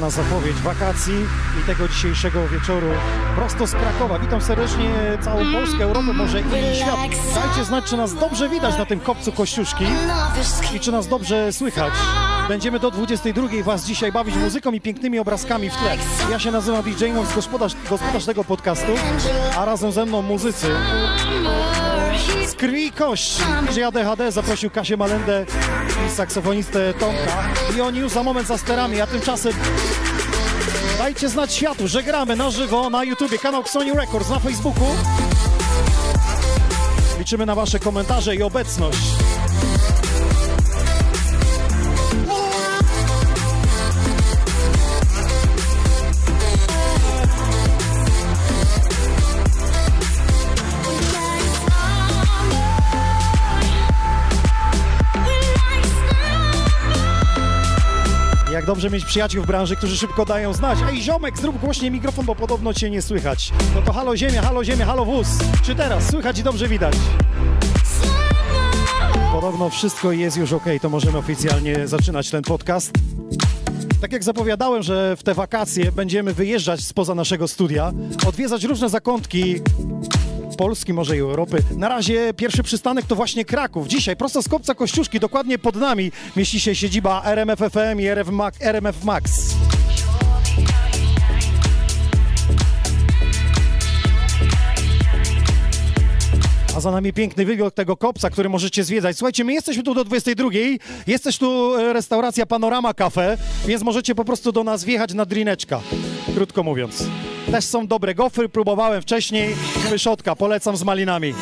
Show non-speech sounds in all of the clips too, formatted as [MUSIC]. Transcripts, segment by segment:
Idealna zapowiedź wakacji i tego dzisiejszego wieczoru prosto z Krakowa. Witam serdecznie całą Polskę, Europę, może i świat. Dajcie znać, czy nas dobrze widać na tym kopcu Kościuszki i czy nas dobrze słychać. Będziemy do 22 Was dzisiaj bawić muzyką i pięknymi obrazkami w tle. Ja się nazywam DJ Mox, gospodarz, gospodarz tego podcastu, a razem ze mną muzycy z krwi i kości. DJ ADHD zaprosił Kasię Malendę saksofonistę Tomka i oni już za moment za sterami, a tymczasem dajcie znać światu, że gramy na żywo na YouTubie, kanał Sony Records na Facebooku. Liczymy na Wasze komentarze i obecność. Dobrze mieć przyjaciół w branży, którzy szybko dają znać. Ej, ziomek, zrób głośniej mikrofon, bo podobno cię nie słychać. No to halo ziemia, halo ziemia, halo wóz. Czy teraz słychać i dobrze widać? Podobno wszystko jest już ok, to możemy oficjalnie zaczynać ten podcast. Tak jak zapowiadałem, że w te wakacje będziemy wyjeżdżać spoza naszego studia, odwiedzać różne zakątki Polski, może i Europy. Na razie pierwszy przystanek to właśnie Kraków. Dzisiaj prosto z kopca Kościuszki, dokładnie pod nami, mieści się siedziba RMF FM i RMF Max. A za nami piękny wygląd tego kopca, który możecie zwiedzać. Słuchajcie, my jesteśmy tu do 22. Jest też tu e, restauracja Panorama Cafe, więc możecie po prostu do nas wjechać na drineczka, krótko mówiąc. Też są dobre gofry, próbowałem wcześniej. Wyszotka, polecam z malinami.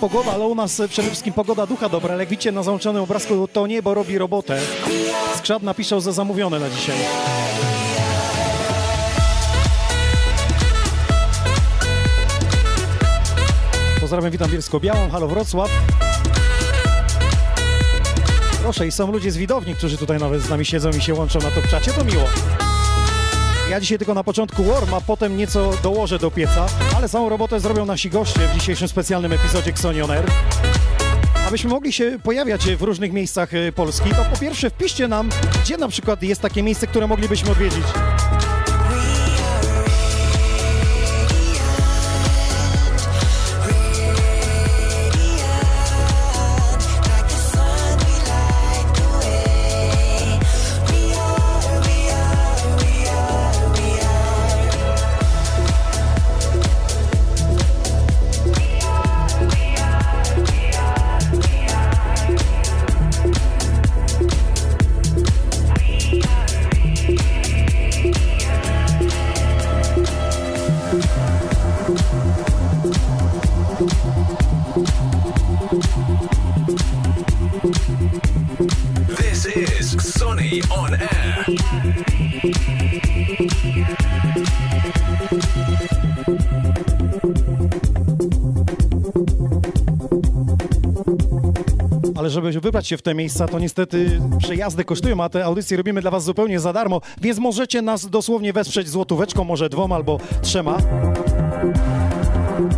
Pogoda, ale u nas e, przede wszystkim pogoda ducha dobra. Ale jak widzicie na załączonym obrazku, to niebo robi robotę. Skrzat napiszał za zamówione na dzisiaj. Pozdrawiam, witam Bielsko-Białą, halo Wrocław. Proszę, i są ludzie z widowni, którzy tutaj nawet z nami siedzą i się łączą na to czacie, to miło. Ja dzisiaj tylko na początku warm, a potem nieco dołożę do pieca, ale całą robotę zrobią nasi goście w dzisiejszym specjalnym epizodzie Xonion Air. Abyśmy mogli się pojawiać w różnych miejscach y, Polski, to po pierwsze wpiszcie nam, gdzie na przykład jest takie miejsce, które moglibyśmy odwiedzić. Żeby wybrać się w te miejsca, to niestety przejazdy kosztują, a te audycje robimy dla Was zupełnie za darmo, więc możecie nas dosłownie wesprzeć złotóweczką, może dwoma albo trzema.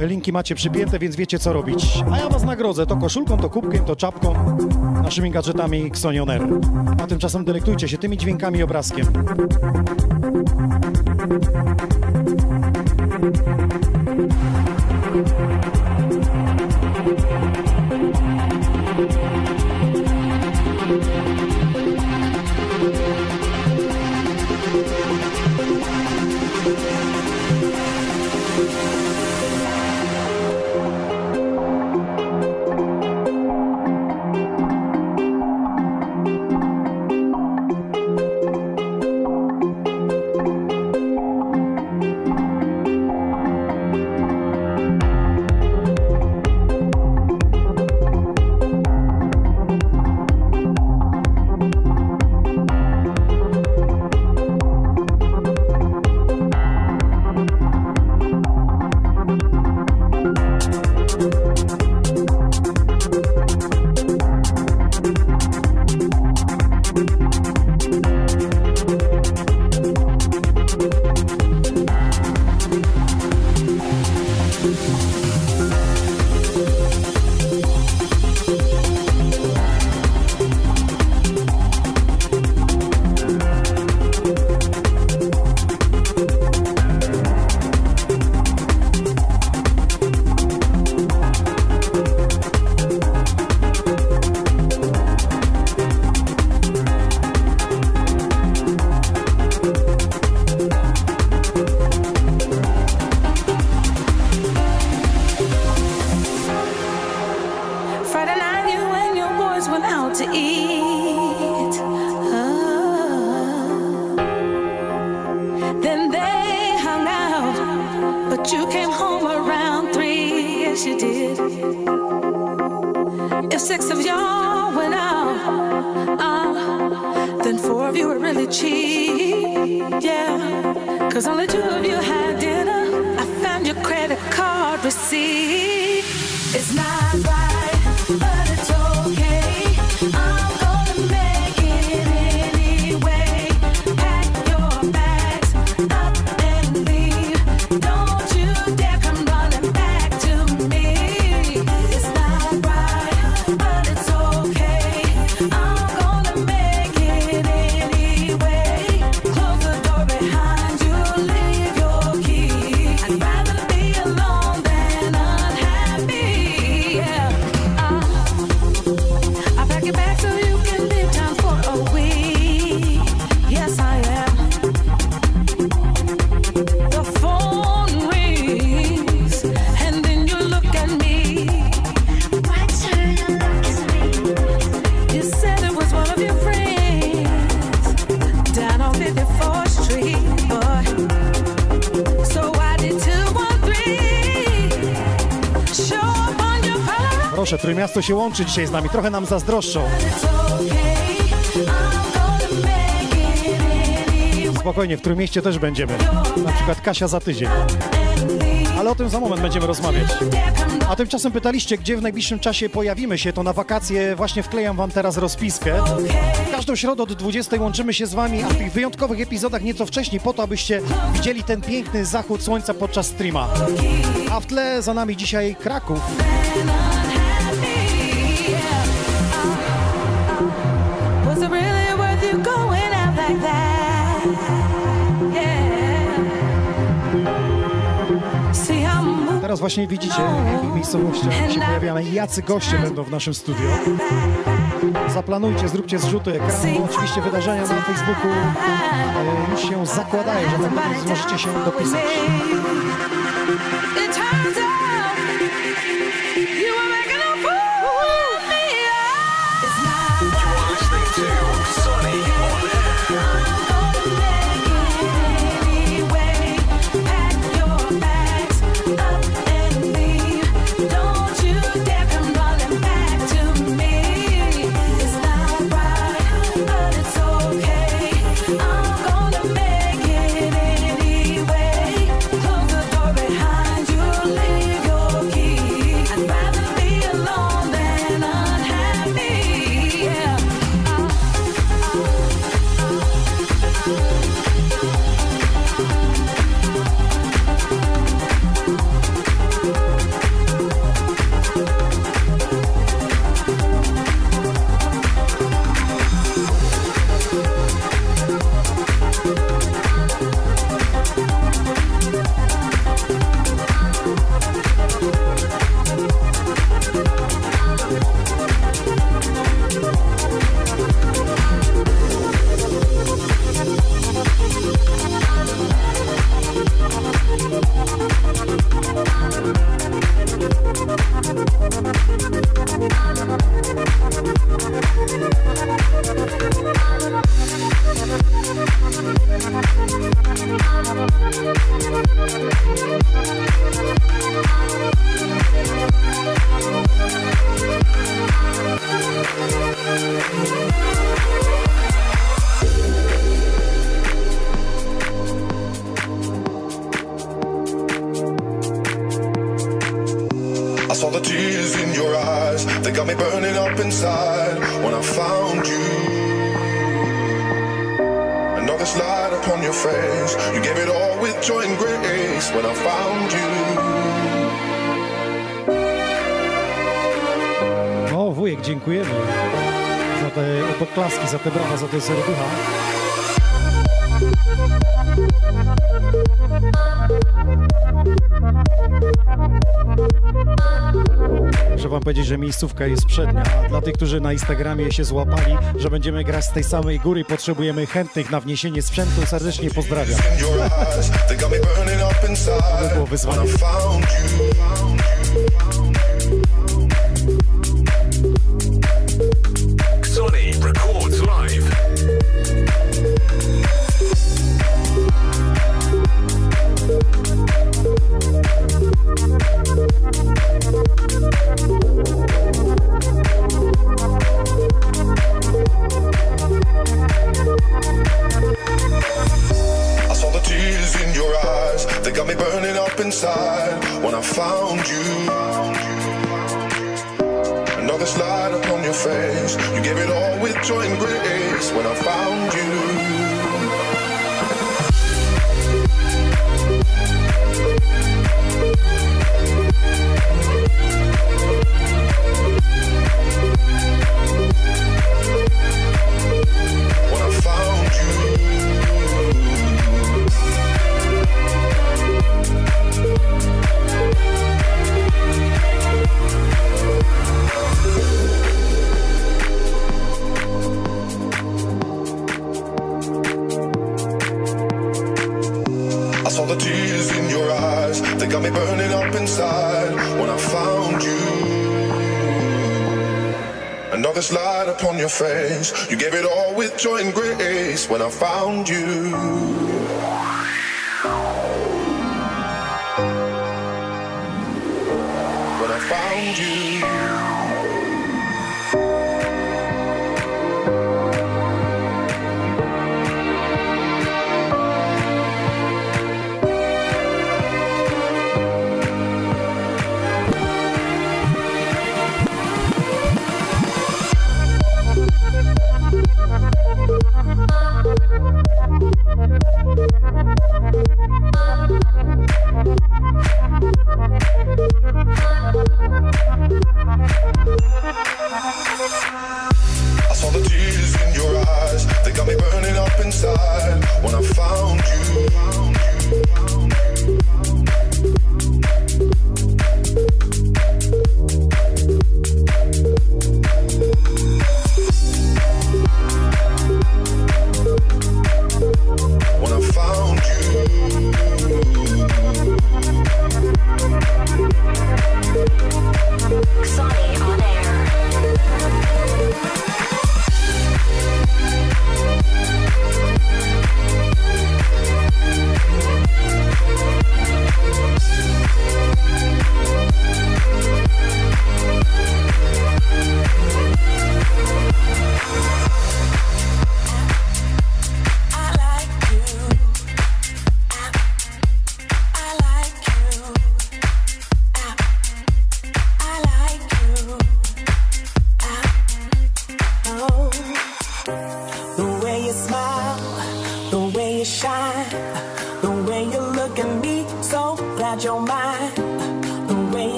Linki macie przypięte, więc wiecie co robić. A ja Was nagrodzę to koszulką, to kubkiem, to czapką, naszymi gadżetami Xonion Air. A tymczasem delektujcie się tymi dźwiękami i obrazkiem. Trójmiasto się łączy dzisiaj z nami, trochę nam zazdroszczą. Spokojnie, w Trójmieście też będziemy. Na przykład Kasia za tydzień. Ale o tym za moment będziemy rozmawiać. A tymczasem pytaliście, gdzie w najbliższym czasie pojawimy się, to na wakacje właśnie wklejam wam teraz rozpiskę. Każdą środę od 20 łączymy się z wami, a w tych wyjątkowych epizodach nieco wcześniej, po to, abyście widzieli ten piękny zachód słońca podczas streama. A w tle za nami dzisiaj Kraków. Teraz właśnie widzicie, w jakich miejscowościach się pojawiamy, jacy goście będą w naszym studio. Zaplanujcie, zróbcie zrzuty ekranu, oczywiście wydarzenia na Facebooku e, już się zakładają, że tak możecie się dopisać. Te serducha. Muszę wam powiedzieć, że miejscówka jest przednia. Dla tych, którzy na Instagramie się złapali, że będziemy grać z tej samej góry, potrzebujemy chętnych na wniesienie sprzętu. Serdecznie pozdrawiam. In your eyes, tears in your eyes. They got me burning up inside when I found you. Another slide upon your face. You gave it all with joy and grace when I found you. When I found you.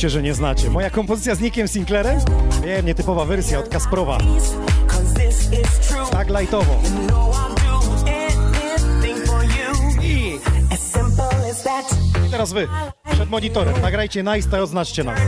mówcie, że nie znacie. Moja kompozycja z Nickiem Sinclairem? Wiem, nietypowa wersja od Kasprowa. Tak lightowo. I teraz wy, przed monitorem, nagrajcie nice i oznaczcie nas.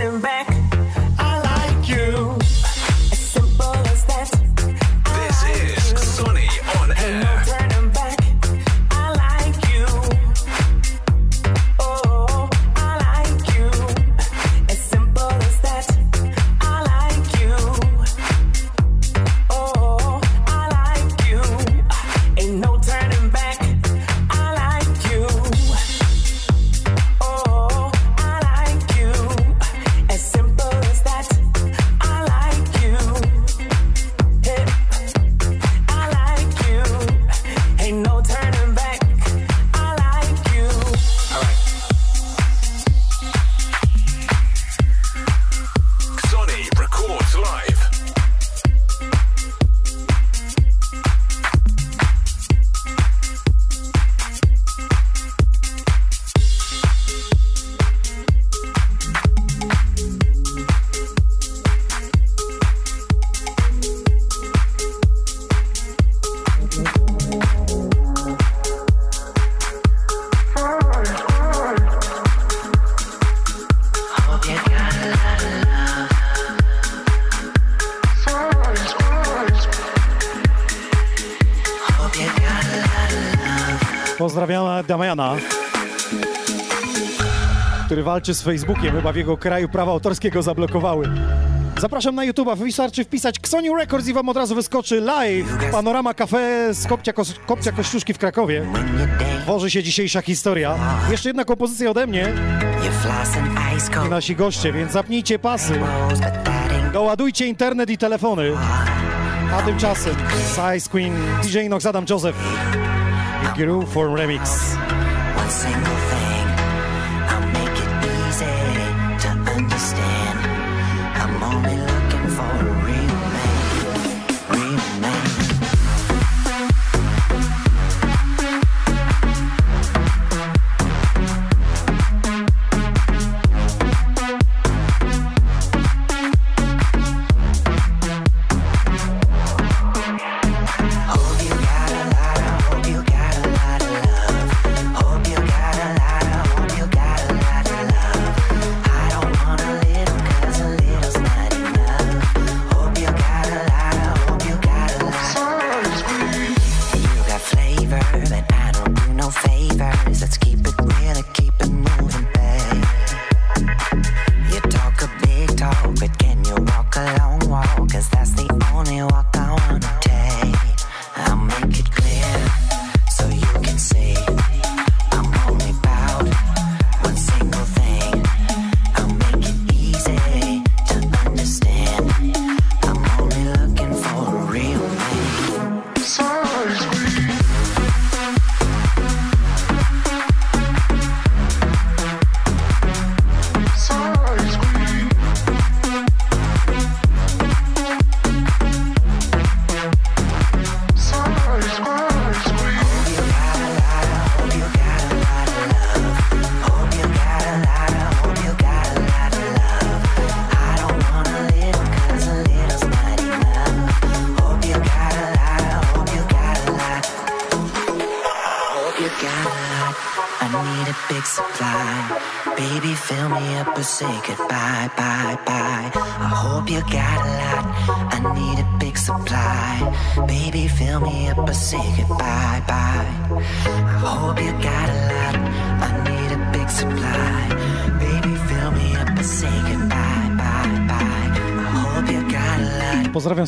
walczy z Facebookiem, chyba w jego kraju prawa autorskiego zablokowały. Zapraszam na YouTube'a, wystarczy wpisać Xoniu Records i wam od razu wyskoczy live Panorama Cafe z Kopcia, Ko Kopcia Kościuszki w Krakowie. Tworzy się dzisiejsza historia. Jeszcze jedna kompozycja ode mnie i nasi goście, więc zapnijcie pasy. Doładujcie internet i telefony. A tymczasem Size Queen, DJ Nox, Adam Joseph i Groove Form Remix.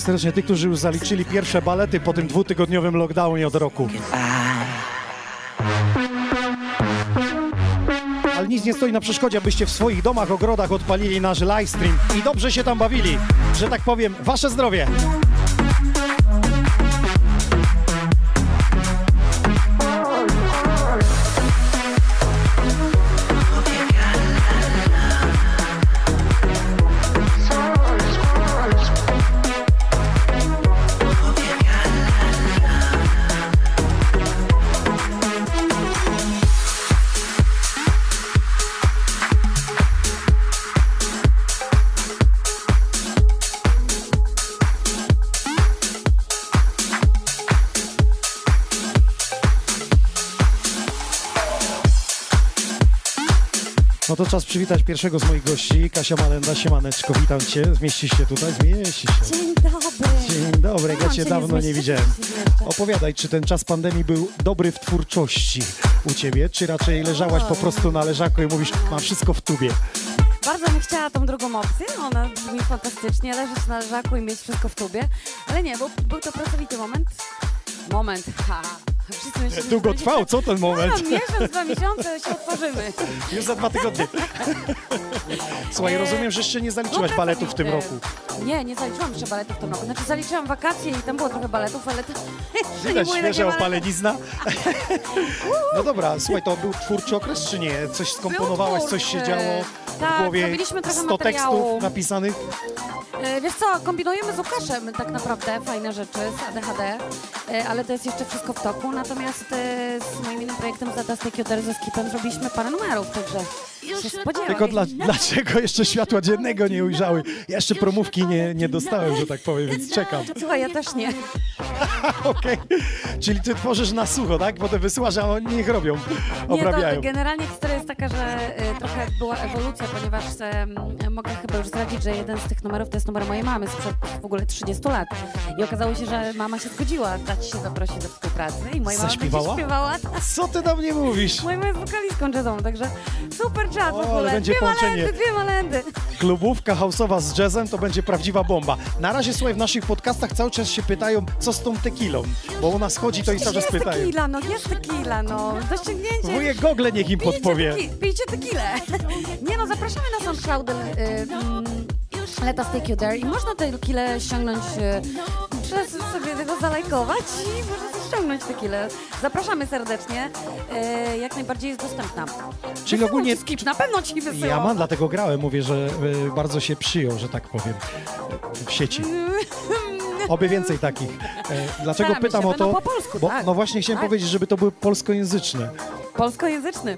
Serdecznie tych, którzy już zaliczyli pierwsze balety po tym dwutygodniowym lockdownie od roku. Ale nic nie stoi na przeszkodzie, abyście w swoich domach, ogrodach odpalili nasz livestream i dobrze się tam bawili. Że tak powiem, wasze zdrowie. Czas przywitać pierwszego z moich gości, Kasia Malenda, siemaneczko, witam Cię, zmieścisz się tutaj, zmieści się. Dzień dobry. Dzień dobry, ja Cię dawno nie widziałem. Opowiadaj, czy ten czas pandemii był dobry w twórczości u Ciebie, czy raczej leżałaś po prostu na leżaku i mówisz, mam wszystko w tubie. Bardzo bym chciała tą drugą opcję, ona brzmi fantastycznie, leżeć na leżaku i mieć wszystko w tubie, ale nie, bo był to pracowity moment. Moment, ha. Że Długo trwał, tak- co ten moment? No, miesiąc, dwa miesiące się otworzymy. Już za dwa tygodnie. Słuchaj, rozumiem, że jeszcze nie zaliczyłaś No, baletów w tym roku. Nie, nie zaliczyłam jeszcze baletów w tym roku. Znaczy zaliczyłam wakacje i tam było trochę baletów, ale to [LAUGHS] Widać balety. opalenizna. No dobra, słuchaj, to był twórczy okres, czy nie? Coś skomponowałaś, coś się działo w Tak, głowie? zrobiliśmy trochę 100 materiału. tekstów napisanych? E, Wiesz co, kombinujemy z Łukaszem tak naprawdę fajne rzeczy z ADHD, e, ale to jest jeszcze wszystko w toku. Natomiast e, z moim innym projektem z Data Kioder ze Skipem zrobiliśmy parę numerów, także się spodziewam. Tylko dla, dlaczego jeszcze światła dziennego nie ujrzały? Ja jeszcze promówki nie, nie dostałem, że tak powiem, więc czekam. Słuchaj, ja też nie. [LAUGHS] Okej. Czyli ty tworzysz na sucho, tak? Potem wysyłasz, a oni niech robią, Nie, obrabiają. to generalnie historia jest taka, że e, trochę była ewolucja, ponieważ mogę chyba już zdradzić, że jeden z tych numerów to jest numer mojej mamy sprzed w ogóle 30 lat. I okazało się, że mama się zgodziła dać się zaprosić do współpracy i moja mama Zaśpiewała? będzie śpiewała. Co ty do mnie mówisz? Moja mama jest wokalistką jazzową, także super czat w ogóle. będzie dwie połączenie. malendy, dwie malendy. Klubówka houseowa z jazzem to będzie prawdziwa bomba. Na razie, słuchaj, w naszych podcastach cały czas się pytają, co z tą tekilą, bo u nas chodzi to i cały czas Jest pytają. tequila, no jest tequila, no. Do ściągnięcia. Wujek Gogle niech im podpowie. Pijcie, pijcie tequilę. [LAUGHS] Nie no, zapraszamy na SoundCloud y, mm, Let Us Take You There i można tę tequilę ściągnąć, przez sobie tego zalajkować i można ściągnąć tequilę. Zapraszamy serdecznie, y, jak najbardziej jest dostępna. Czyli Wysyłał ogólnie ci Skip, na pewno ci wysyłał. ja mam, dlatego grałem, mówię, że y, bardzo się przyjął, że tak powiem, w sieci. [LAUGHS] Oby więcej takich. E, Dlaczego Staramy pytam się, o to? po polsku, bo, tak. no właśnie chciałem Tak. powiedzieć, żeby to były polskojęzyczne. Polskojęzyczny.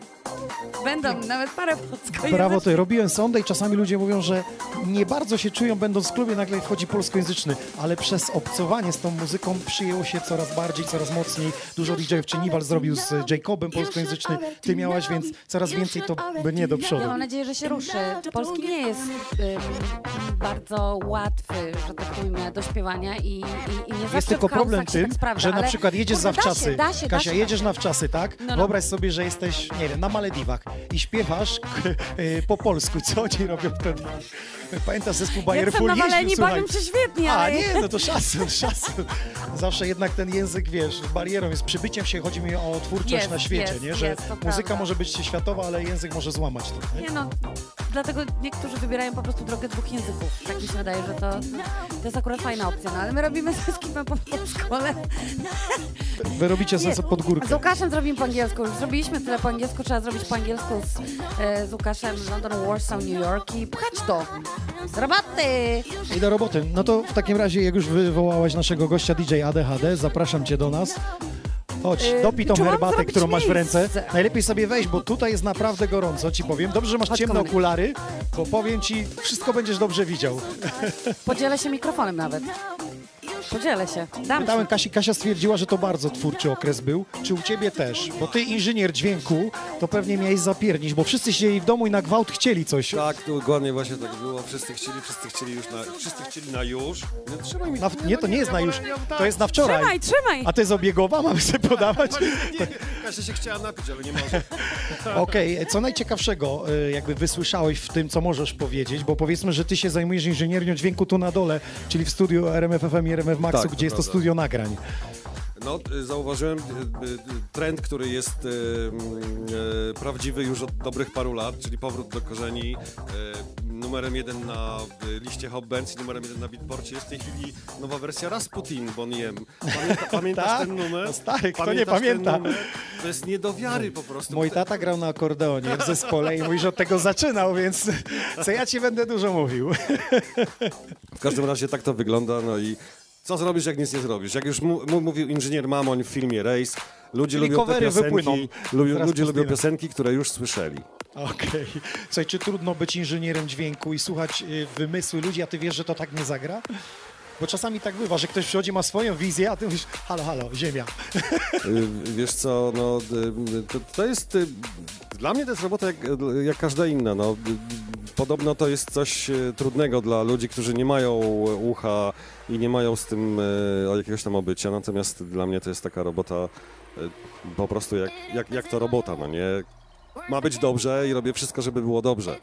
Będą nawet parę polskojęzycznych. Brawo, ty. Robiłem sondę i czasami ludzie mówią, że nie bardzo się czują, będąc w klubie, nagle wchodzi polskojęzyczny, ale przez obcowanie z tą muzyką przyjęło się coraz bardziej, coraz mocniej. Dużo DJ-ów, czy Niwal zrobił z Jacobem polskojęzyczny, ty miałaś, więc coraz więcej to by nie do przodu. Ja mam nadzieję, że się ruszy. Polski nie jest ym, bardzo łatwy, że tak powiem, do śpiewania i, i, i nie Jest tylko problem tym, tak sprawdza, że na przykład jedziesz kurde, za da wczasy. się, da się, Kasia, da się, jedziesz na wczasy, tak? No, no. Wyobraź sobie, że jesteś, nie wiem, na Malediwach i śpiewasz y, po polsku. Co oni robią wtedy? Pamiętasz zespół Jak Bayer są Full nawaleni, jeździł, bawią się świetnie, A ale... nie, no to szacun, [LAUGHS] szacun. Zawsze jednak ten język, wiesz, barierą jest przybyciem się, chodzi mi o twórczość Jest, na świecie, jest, nie? Że jest, muzyka prawda. może być światowa, ale język może złamać to. Nie? Nie no, dlatego niektórzy wybierają po prostu drogę dwóch języków. Tak mi się wydaje, że to, to jest akurat fajna opcja, no ale my robimy ze skipem po polsku, ale Wy robicie sobie pod górkę. z Łukaszem zrobimy po angielsku. Już zrobiliśmy tyle po angielsku, trzeba zrobić po angielsku z, e, z Łukaszem London, Warsaw, New York i pchać to. Z roboty! I do roboty. No to w takim razie, jak już wywołałaś naszego gościa DJ ADHD, zapraszam cię do nas. Chodź, Yy, dopij tą czy mam herbatę, zrobić którą masz w ręce. miejsce? Najlepiej sobie wejść, bo tutaj jest naprawdę gorąco, ci powiem. Dobrze, że masz Chodź, ciemne kochany. okulary, bo powiem ci, wszystko będziesz dobrze widział. Podzielę się mikrofonem nawet. Podzielę się. Dam Pytałem. Kasi, Kasia stwierdziła, że to bardzo twórczy okres był. Czy u ciebie też? Bo ty inżynier dźwięku, to pewnie miałeś zapiernić, bo wszyscy siedzieli w domu i na gwałt chcieli coś. Tak, dokładnie właśnie tak było. Wszyscy chcieli, wszyscy chcieli już na, wszyscy chcieli na już. No, trzymaj mi Na, nie, to nie jest na już, to jest na wczoraj. Trzymaj, trzymaj. A to jest obiegowa, mamy sobie [LAUGHS] podawać? Kasia się chciała napić, ale nie może. [LAUGHS] Okej, co najciekawszego y, jakby wysłyszałeś w tym, co możesz powiedzieć, bo powiedzmy, że ty się zajmujesz inżynierią dźwięku tu na dole, czyli w studiu RMF FM i RMF Maxu, Tak, to gdzie jest to prawda. studio nagrań. No, y, zauważyłem y, y, trend, który jest y, y, prawdziwy już od dobrych paru lat, czyli powrót do korzeni. Y, numerem jeden na liście Hot Bands i numerem jeden na Beatporcie jest w tej chwili nowa wersja Rasputin Boniem. Pamięta, [LAUGHS] pamiętasz Tak? ten numer? No stary, kto nie Pamiętasz ten pamięta? To jest nie do wiary po prostu. Mój tata grał na akordeonie w zespole i mówisz, że od tego zaczynał, więc co ja ci będę dużo mówił. W każdym razie tak to wygląda, no i co zrobisz, jak nic nie zrobisz? Jak już mówił inżynier Mamoń w filmie Race, ludzie Czyli lubią piosenki, lubią, ludzie lubią piosenki, które już słyszeli. Okej. Słuchaj, czy trudno być inżynierem dźwięku i słuchać y, wymysły ludzi, a ty wiesz, że to tak nie zagra? Bo czasami tak bywa, że ktoś przychodzi, ma swoją wizję, a ty mówisz, halo, halo, ziemia. Y, Wiesz co, no y, to, to jest, y, dla mnie to jest robota jak, jak każda inna, no. Podobno to jest coś trudnego dla ludzi, którzy nie mają ucha i nie mają z tym jakiegoś tam obycia, natomiast dla mnie to jest taka robota po prostu jak, jak, jak to robota, no nie? Ma być dobrze i robię wszystko, żeby było dobrze.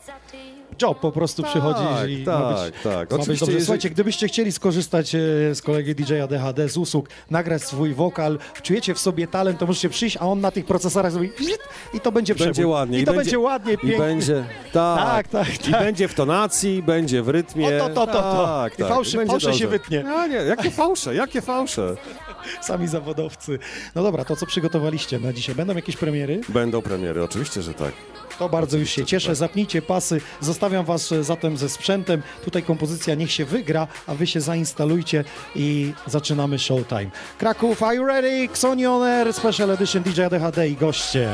Job po prostu przychodzi i ma być, tak, tak. ma być Oczywiście, dobrze. jeżeli- Słuchajcie, gdybyście chcieli skorzystać e, z kolegi DJ-a DHD, z usług, nagrać swój wokal, czujecie w sobie talent, to możecie przyjść, a on na tych procesorach zrobi i to będzie Będzie przebój. ładnie. I to będzie, ładnie, I pięknie. będzie, tak, Tak, tak, I tak. będzie w tonacji, będzie w rytmie. O, to, to, to, to. Tak, I tak. fałszy- będzie fałsze się wytnie. No nie, jakie fałsze, jakie fałsze. [LAUGHS] Sami zawodowcy. No dobra, to co przygotowaliście na dzisiaj? Będą jakieś premiery? Będą premiery, oczywiście, że tak. To bardzo już się cieszę. Zapnijcie pasy. Zostawiam was e, zatem ze sprzętem. Tutaj kompozycja niech się wygra, a wy się zainstalujcie i zaczynamy showtime. Kraków, are you ready? Xoni On Air, Special Edition DJ DHD i goście.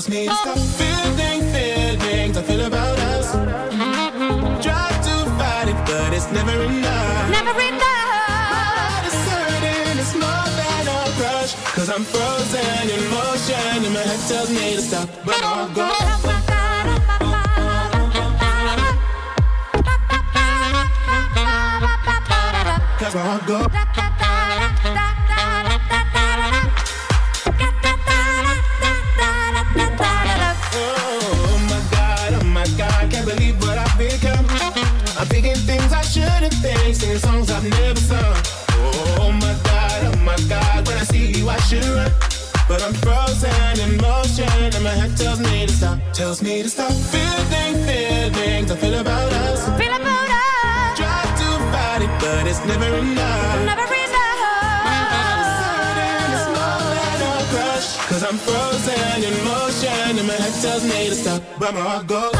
Tells me to stop feeling feelings I feel about us. Try to fight it, but it's never enough. Never enough. But it's certain it's more than a crush. Cause I'm frozen in motion, and my head tells me to stop. To stop, but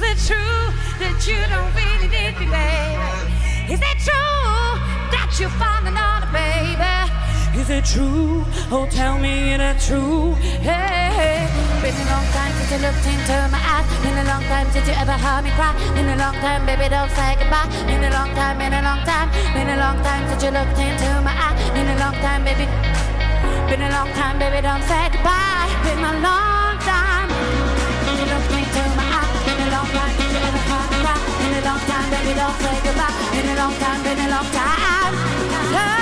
Is it true that you don't really need me, baby? Is it true that you're falling on a baby? Is it true? Oh, tell me, is it true? Hey, hey. Been a long time since you looked into my eyes. Been a long time since you ever heard me cry. Been a long time, baby, don't say goodbye. Been a long time, been a long time, been a long time since you looked into my eyes. Been a long time, baby. Been a long time, baby, don't say goodbye. Been a long time, don't say goodbye. A long time, been a long. Time,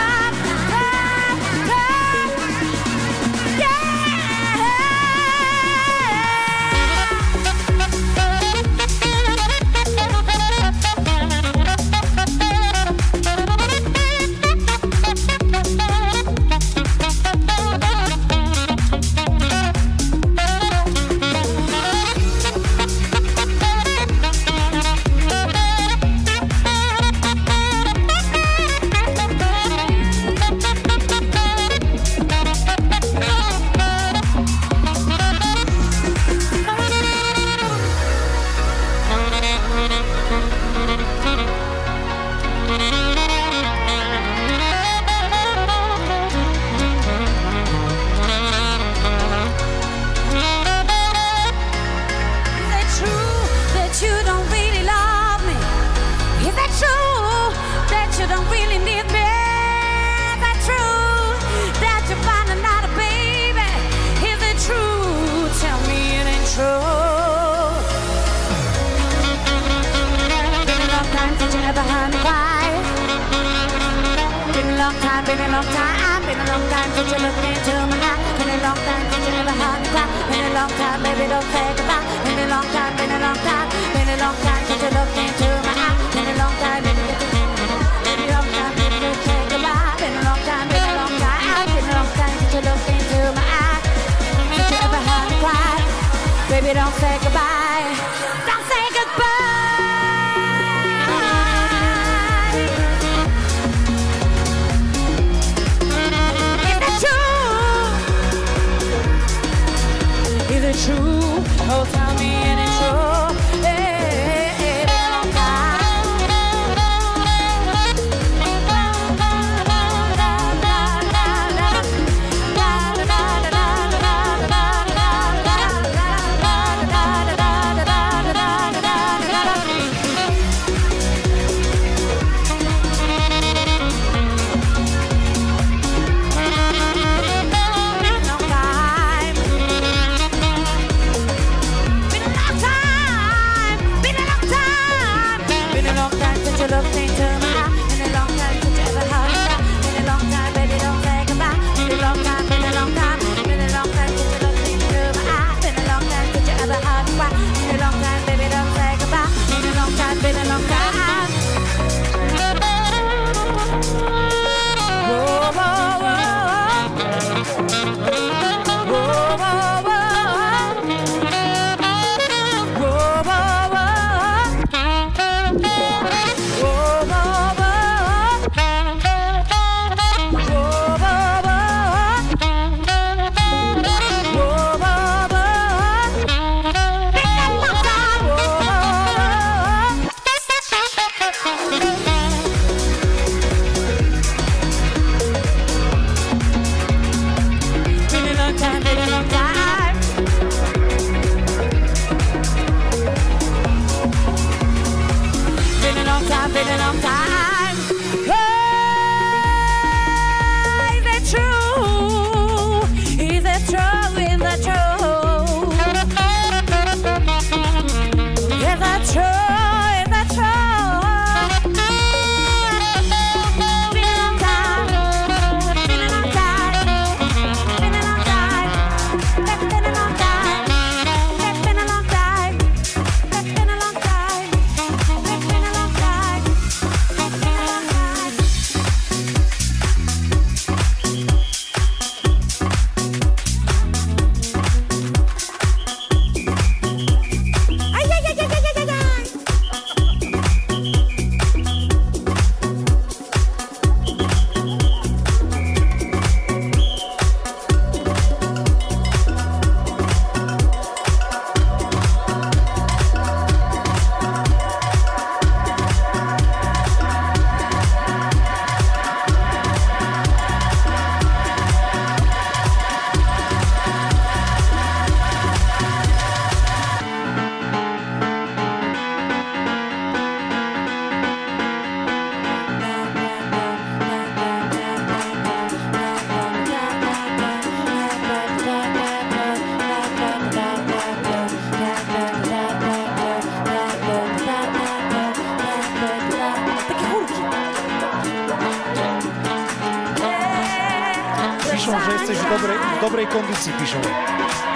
dobrej kondycji piszą.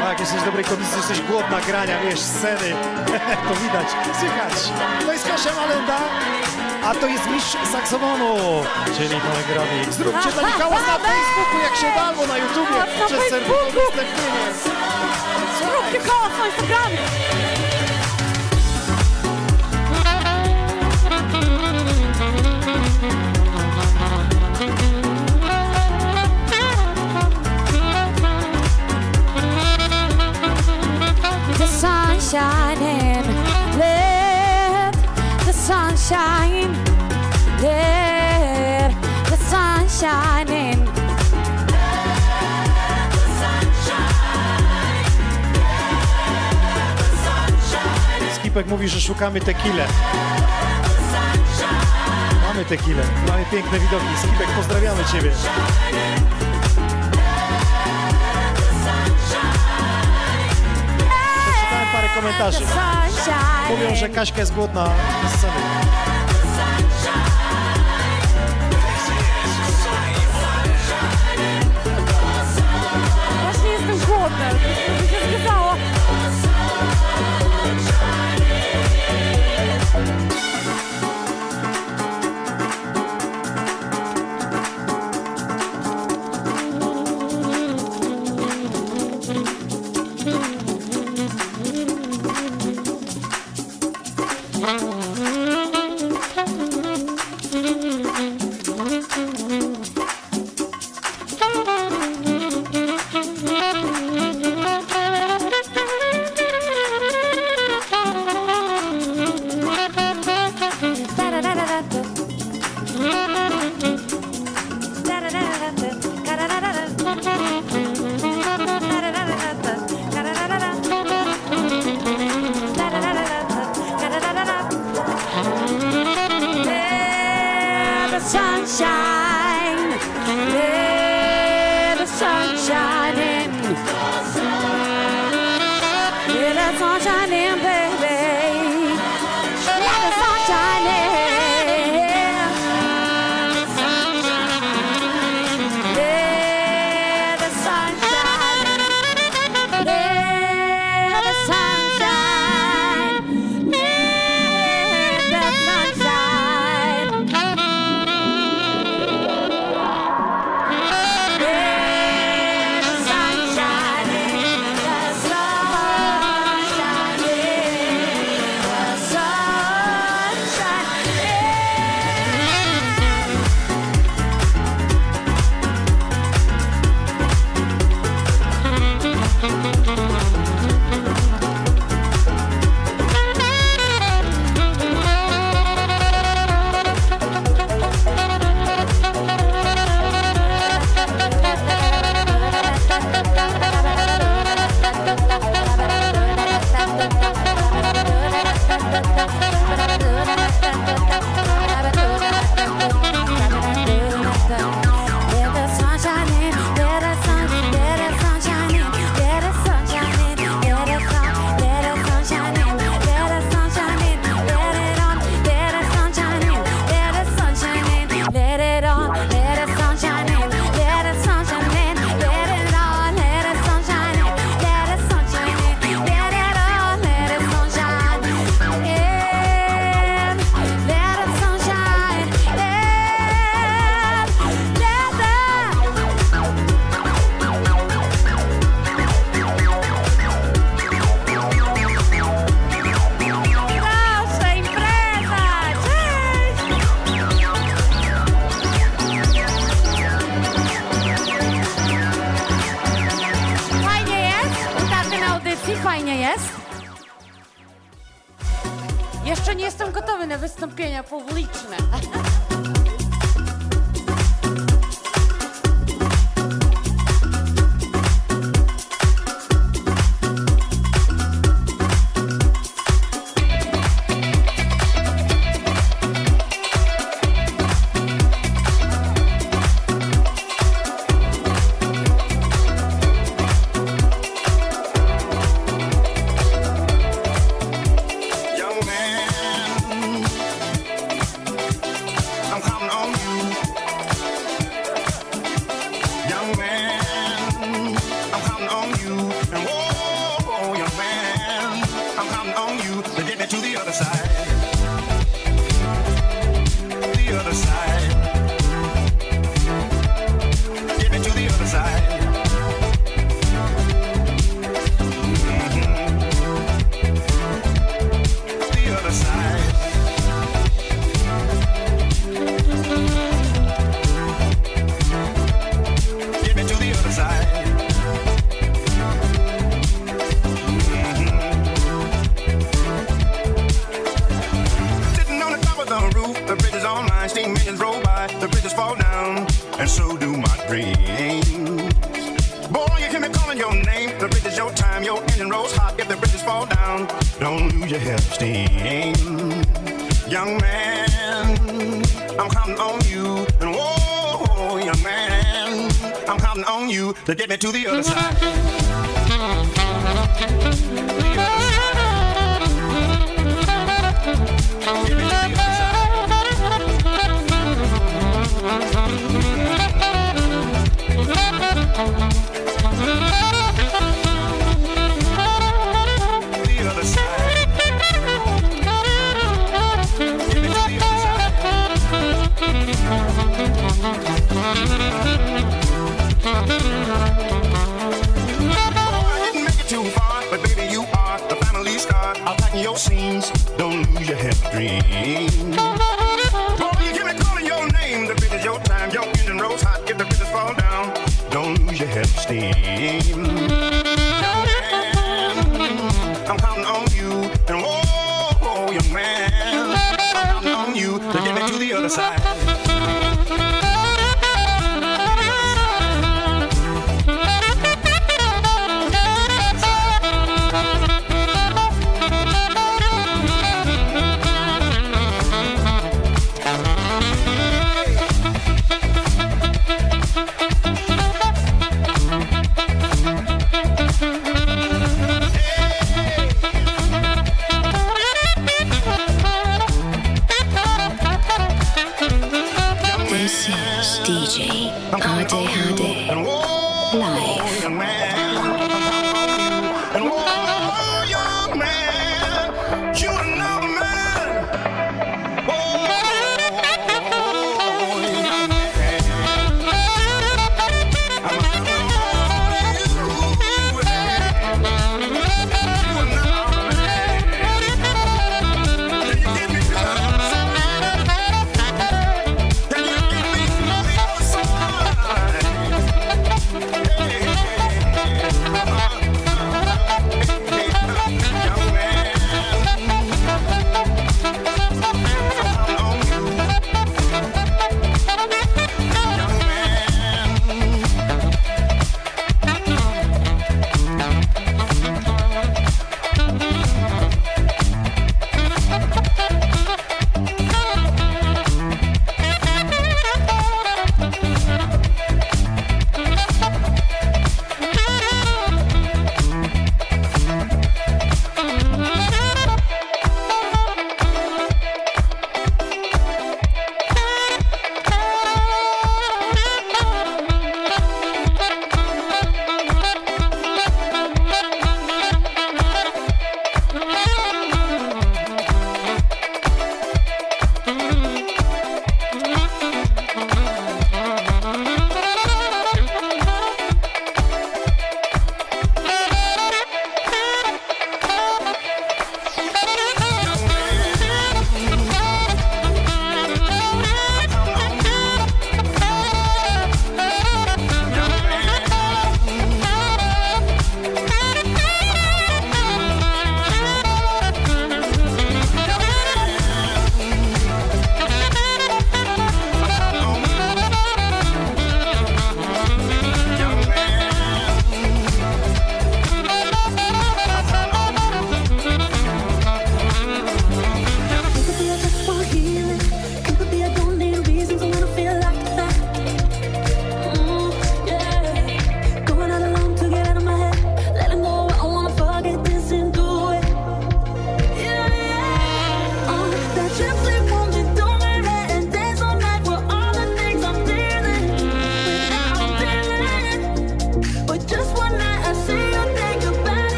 Tak, jesteś w dobrej kondycji, jesteś głodna grania, wiesz, sceny, [LAUGHS] to widać, słychać. To jest Kasia Malenda, a to jest mistrz saksofonu, czyli Tomek Grabi. Zróbcie dla Michała na Facebooku, jak się dało, na YouTubie, przez serwis udostępnienie. Zróbcie koło na Instagramie. shining. Let the sun shine. Let the sun shine. Skipek mówi, że szukamy tequilę. Mamy tequilę, mamy piękne widoki. Skipek, pozdrawiamy Ciebie. komentarzy. Mówią, że Kaśka jest głodna z sceny.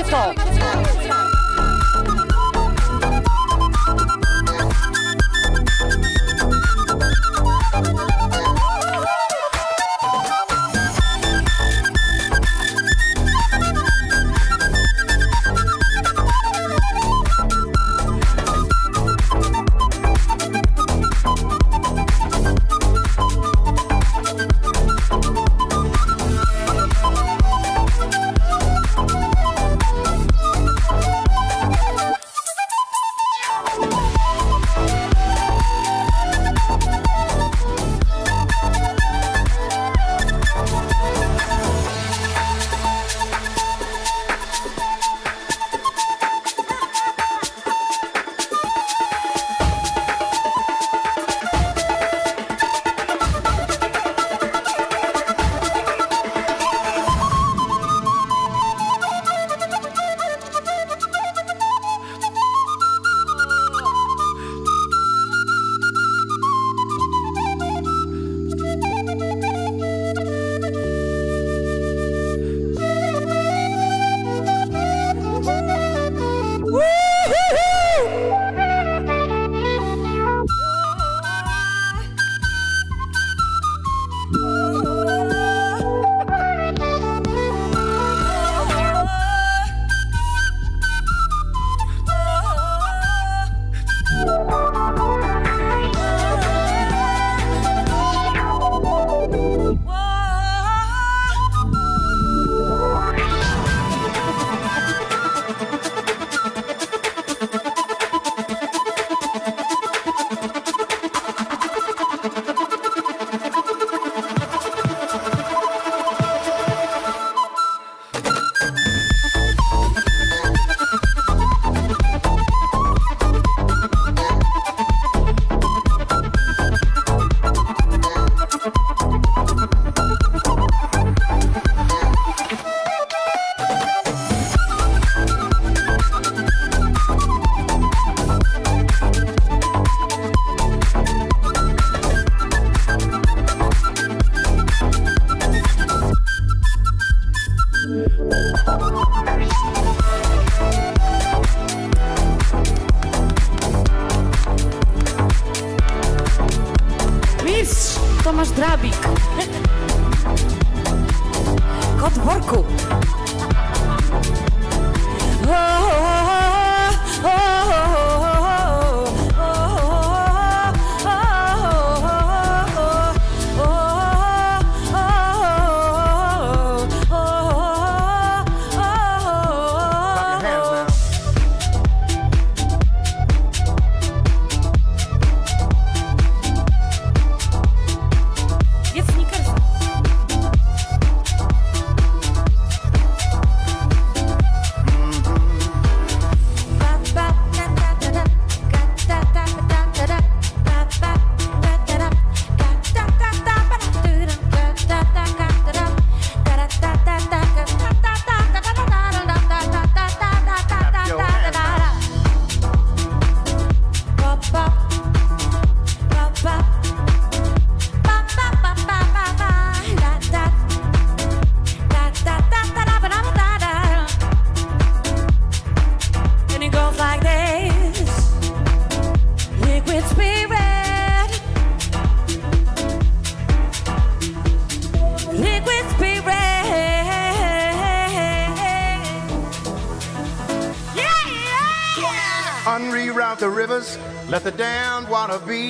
It's all.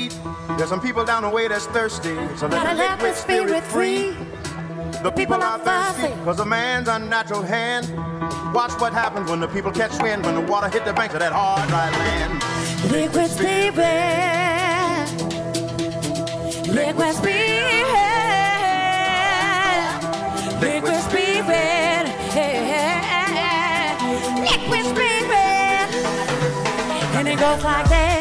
Beat. There's some people down the way that's thirsty, so let let liquid the spirit free. The people are thirsty because of man's unnatural hand. Watch what happens when the people catch wind, when the water hit the banks of that hard, dry land. Liquid spirit Liquid spirit Liquid spirit Liquid spirit And it goes like that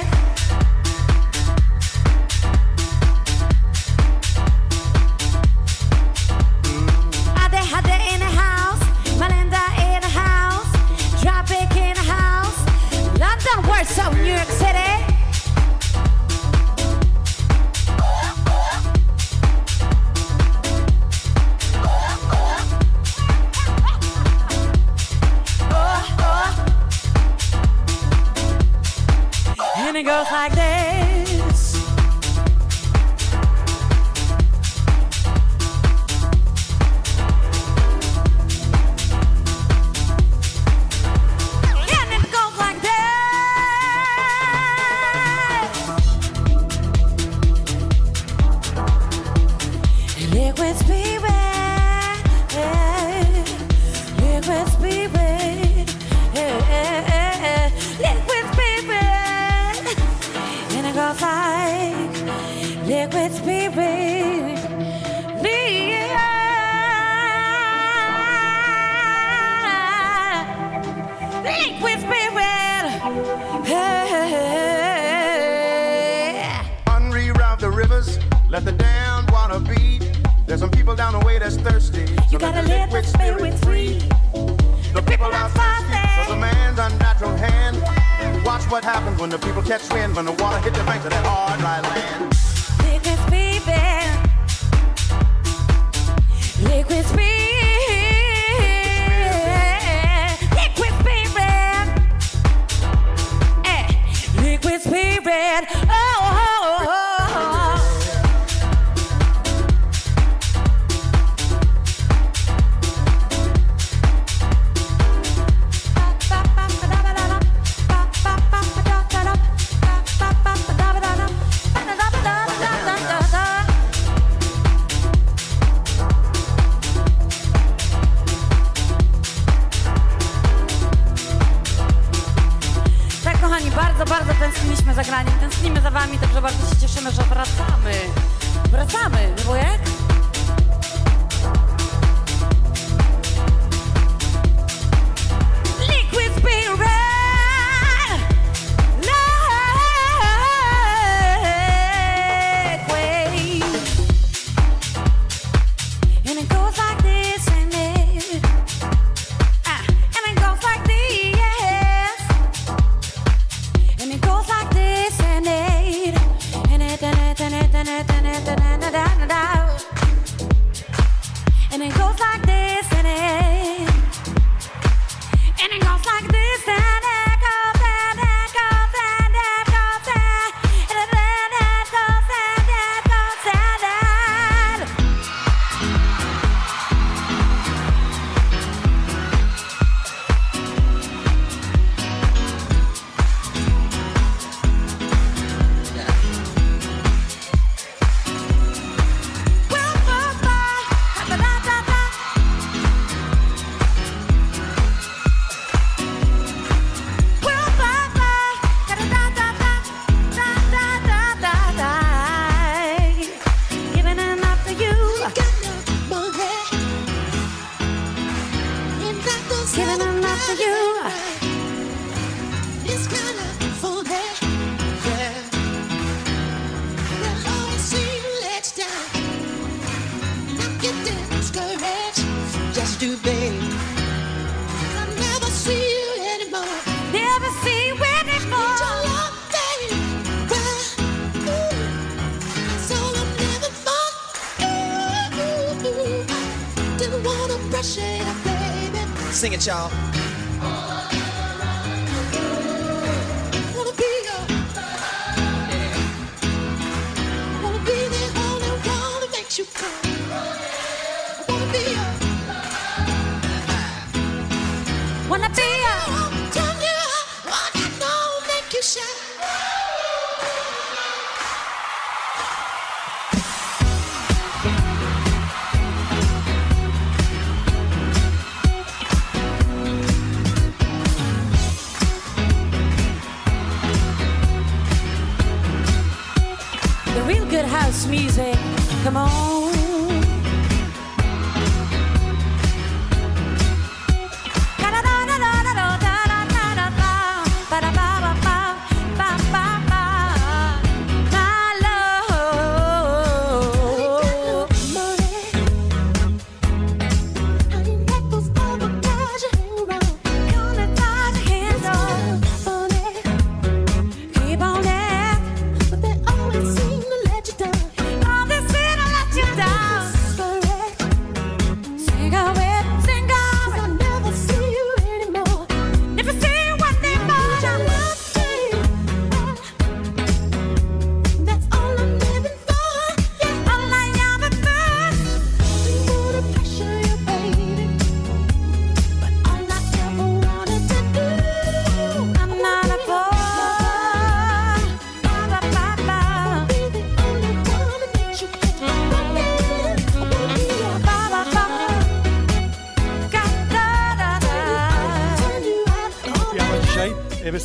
za tęsknimy za wami, także bardzo się cieszymy, że wracamy. Wracamy, no bo jak?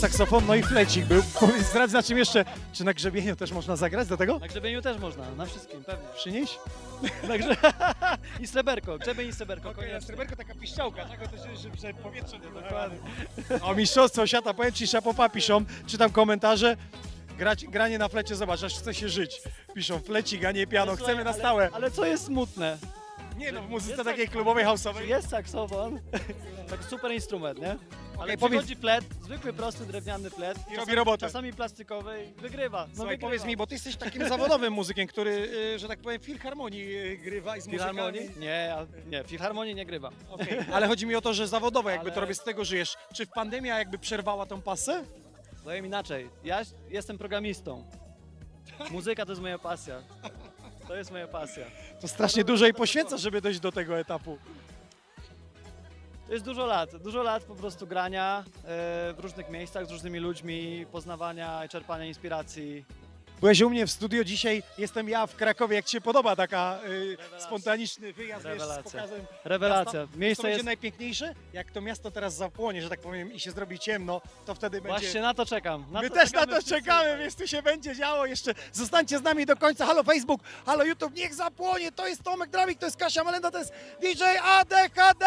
Saksofon, no i flecik był. [LAUGHS] Powiedz, zdradź na czym jeszcze, czy na grzebieniu też można zagrać do tego? Na grzebieniu też można, na wszystkim, pewnie. Przynieś? [LAUGHS] Także [LAUGHS] i sreberko, grzebień i sreberko, koniecznie. sreberko taka piszczałka, tak? To się, że, że powietrze nie dokładnie. O mistrzostwo świata, powiem ci, szapopa piszą, czytam komentarze. Grać, granie na flecie, zobacz, aż chce się żyć. Piszą flecik, a nie piano, chcemy na stałe. Ale, ale co jest smutne? Nie no, w muzyce takiej klubowej, house'owej. Jest saksofon, tak super instrument, nie? Ale Okej, przychodzi flet, zwykły, prosty, drewniany flet. robi czasami- robotę. Czasami plastikowy i wygrywa. No Słuchaj, wygrywa. powiedz mi, bo ty jesteś takim zawodowym muzykiem, który, y, że tak powiem, w filharmonii y, grywa i z muzykami. Filharmonii? Nie, a- nie, filharmonii nie grywa. Okej, Ale chodzi mi o to, że zawodowo jakby Ale- to robisz, z tego żyjesz. Czy w pandemia jakby przerwała tą pasę? Powiem inaczej, ja jestem programistą. Muzyka to jest moja pasja. To jest moja pasja. To strasznie dużo i poświęcasz, żeby dojść do tego etapu. To jest dużo lat, dużo lat po prostu grania e, w różnych miejscach z różnymi ludźmi, poznawania i czerpania inspiracji. Byłeś u mnie w studio dzisiaj, jestem ja w Krakowie. Jak Ci się podoba taka y, spontaniczny wyjazd wiesz, z Rewelacja. pokazem Rewelacja. miasta? Miejsce to będzie jest- najpiękniejsze? Jak to miasto teraz zapłonie, że tak powiem, i się zrobi ciemno, to wtedy będzie... Właśnie na to czekam. Na My to też na to czekamy, więc tu się będzie działo jeszcze. Zostańcie z nami do końca. Halo Facebook, halo YouTube, niech zapłonie. To jest Tomek Dramik, to jest Kasia Malenda, to jest DJ ADHD!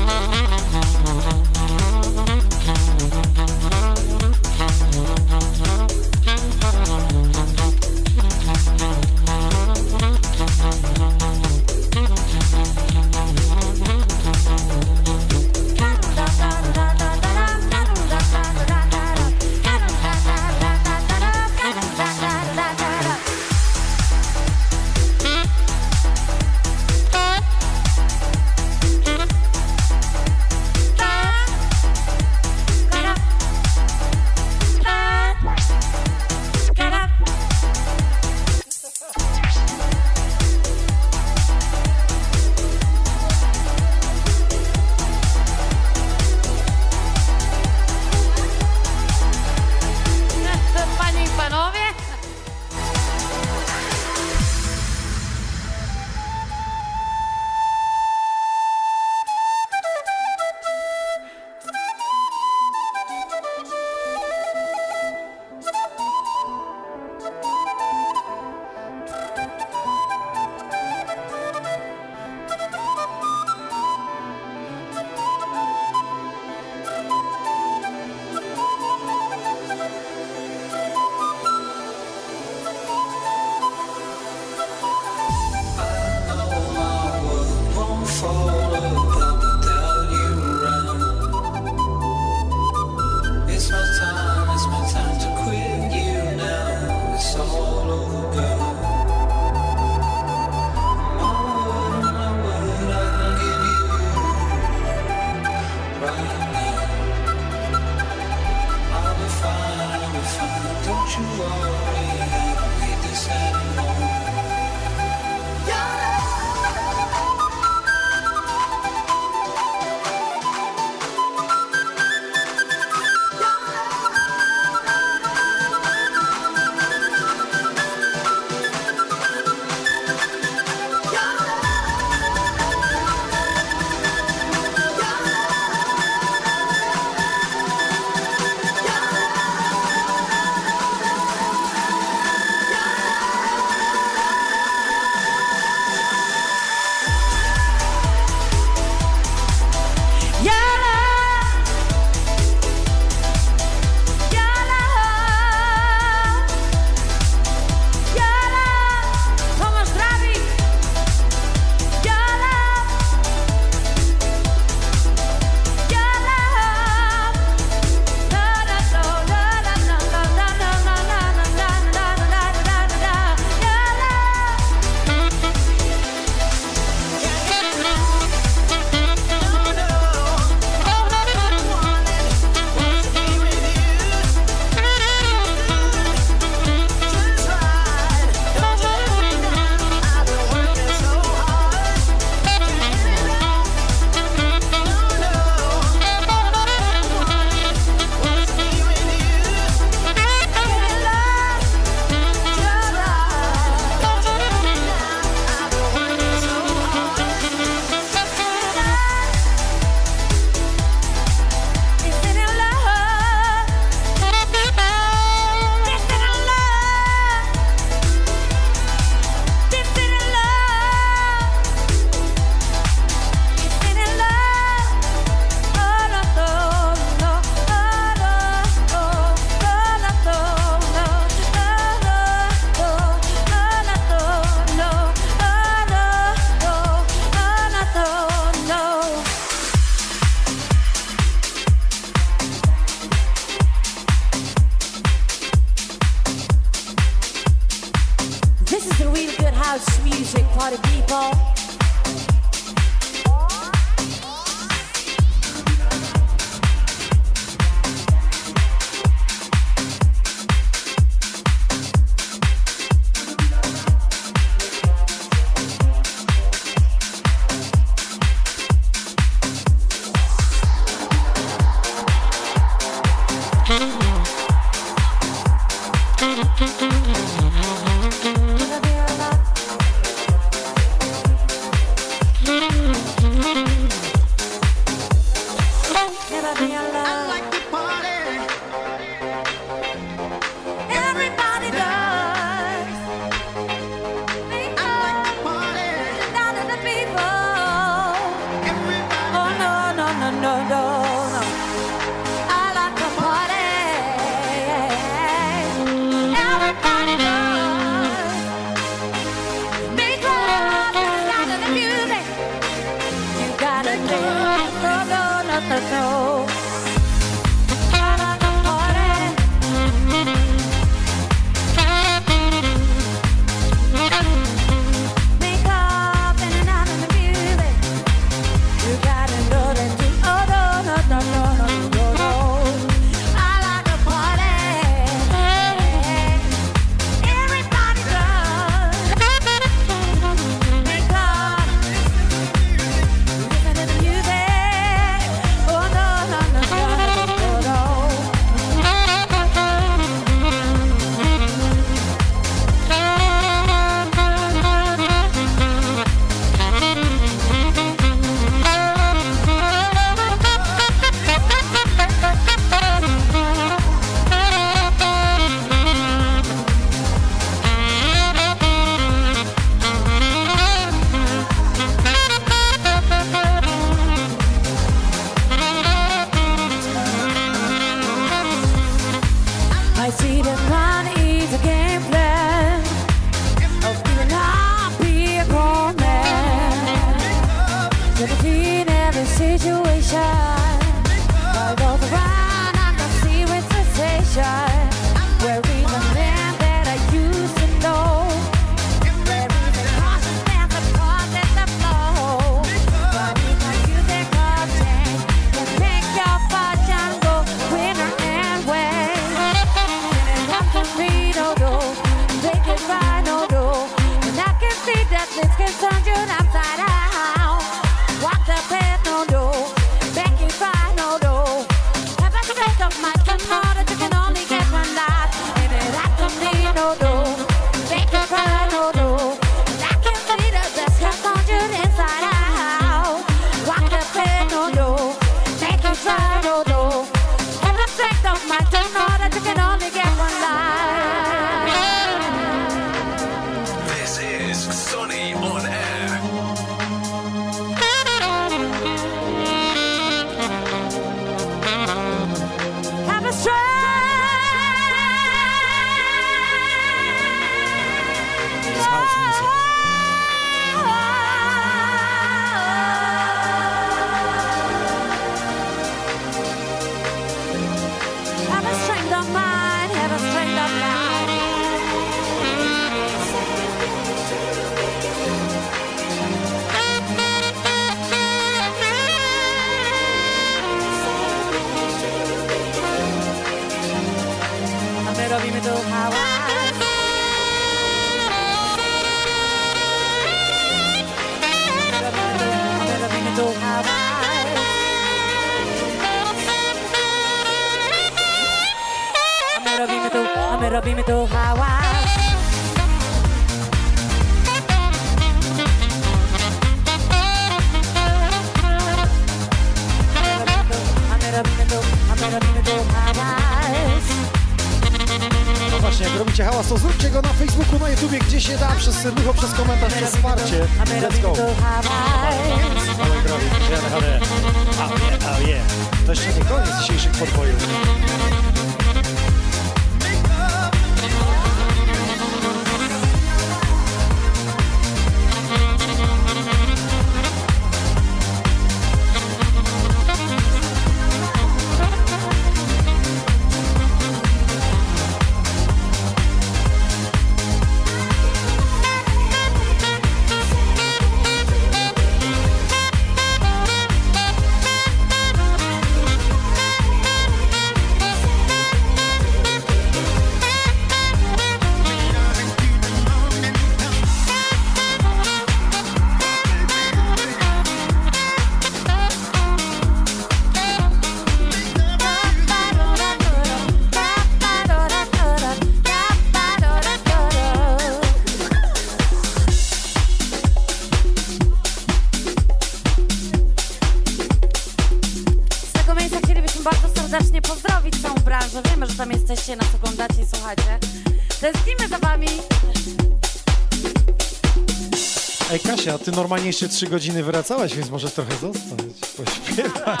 ty normalnie jeszcze trzy godziny wracałaś, więc możesz trochę zostać, pośpiewać.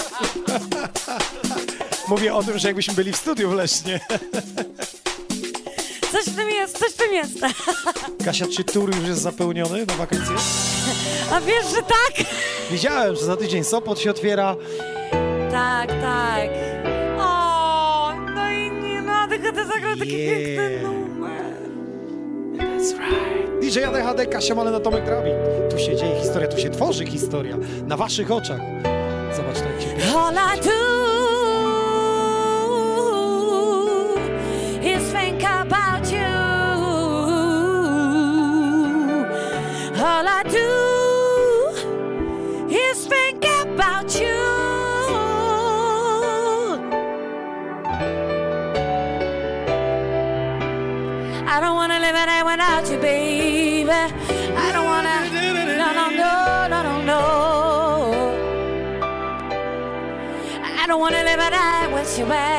[LAUGHS] Mówię o tym, że jakbyśmy byli w studiu w [LAUGHS] Coś w tym jest, coś w tym jest. [LAUGHS] Kasia, czy tur już jest zapełniony na wakacje? A wiesz, że tak? Widziałem, że za tydzień Sopot się otwiera. Tak, tak. O, no i nie, no ADHD zagrał taki yeah. piękny numer. That's right. DJ ADHD, Kasia Malena, Tomek Drabin tu się dzieje, historia tu się tworzy, historia na waszych oczach. 因为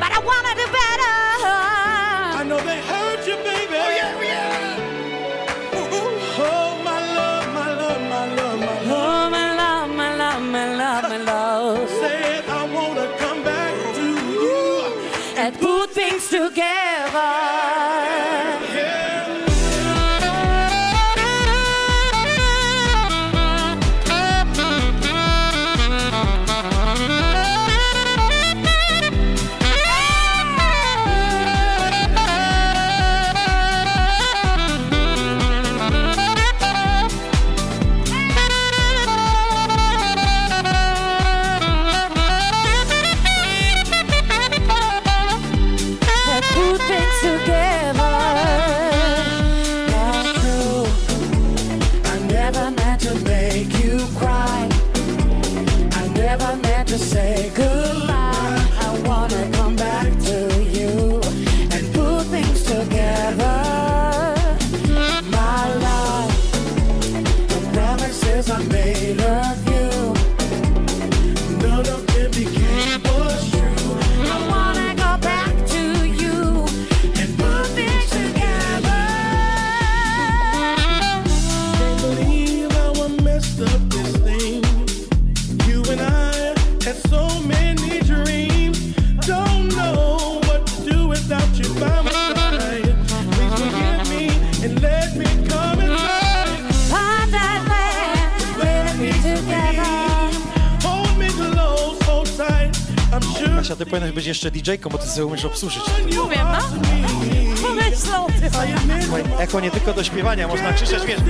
But I wanna powinnaś być jeszcze DJ-ką, bo ty sobie umiesz obsłużyć. Umiem, no. Pomyśl o tym. Eko nie tylko do śpiewania, można krzyczeć, wiesz.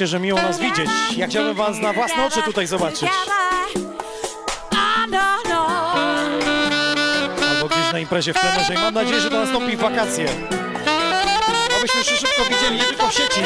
Piszecie, że miło nas widzieć. Ja chciałbym was na własne oczy tutaj zobaczyć. Albo gdzieś na imprezie w plenerze i mam nadzieję, że to nastąpi wakacje. Abyśmy się szybko widzieli, nie tylko w sieci.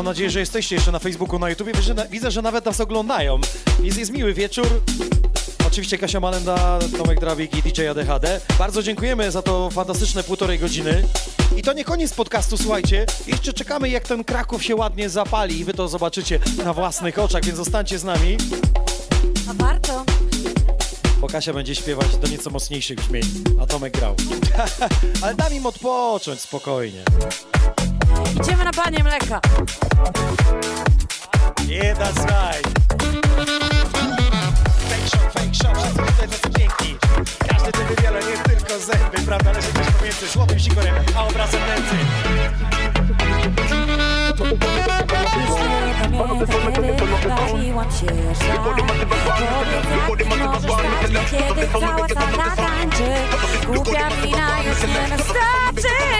Mam nadzieję, że jesteście jeszcze na Facebooku, na YouTubie. Widzę, że, widzę, że nawet nas oglądają. Jest, jest miły wieczór. Oczywiście Kasia Malenda, Tomek Drawik i DJ ADHD. Bardzo dziękujemy za to fantastyczne półtorej godziny. I to nie koniec podcastu, słuchajcie. Jeszcze czekamy, jak ten Kraków się ładnie zapali i wy to zobaczycie na własnych oczach, więc zostańcie z nami, A warto. bo Kasia będzie śpiewać do nieco mocniejszych brzmień, a Tomek grał. [LAUGHS] Ale dam im odpocząć spokojnie. Idziemy na panie mleka. Yeah, that's right. Fake shop, fake shop, wszyscy tutaj tacy piękni. Każdy tu wybiera nie tylko zęby, prawda, ale się też pomiędzy słowem sikorem, a obrazem nędzy. Bawiłam się możesz Kiedy cała sala tańczy Głupia wina już nie wystarczy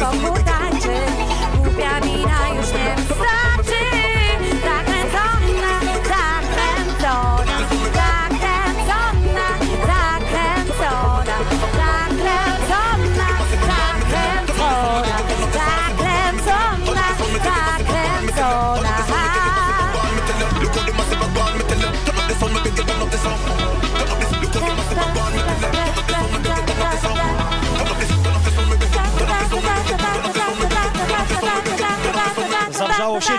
kiedy wszystko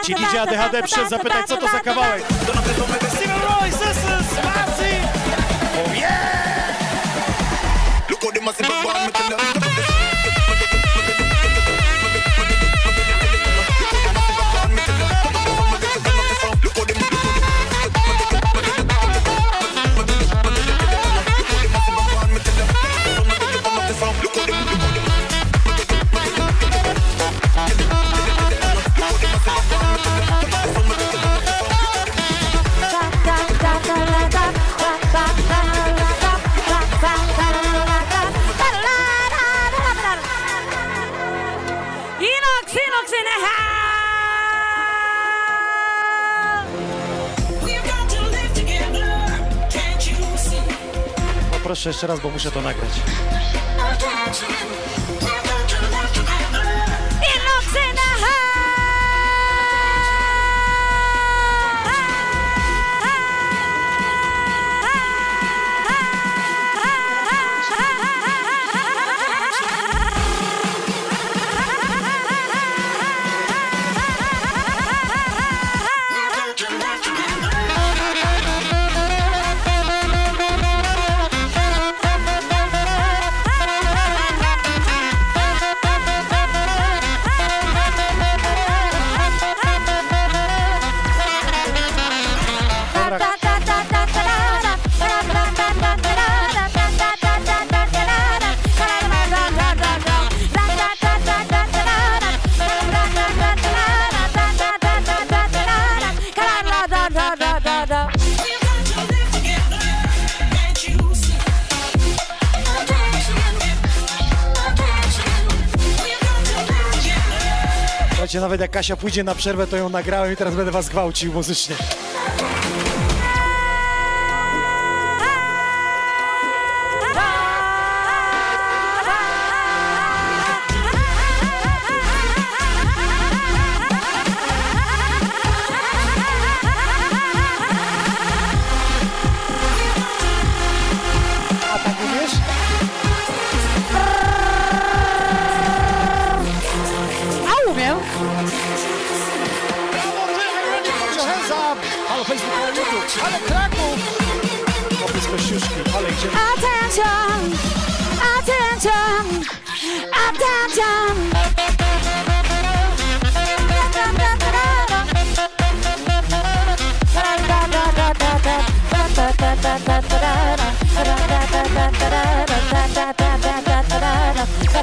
Sieci, DJ ADHD przyszedł zapytać, co to za kawałek. Steven Royce, this is Marcy! Oh yeah! Inox, Proszę jeszcze raz, bo muszę to nagrać. Jak Kasia pójdzie na przerwę, to ją nagrałem i teraz będę was gwałcił muzycznie.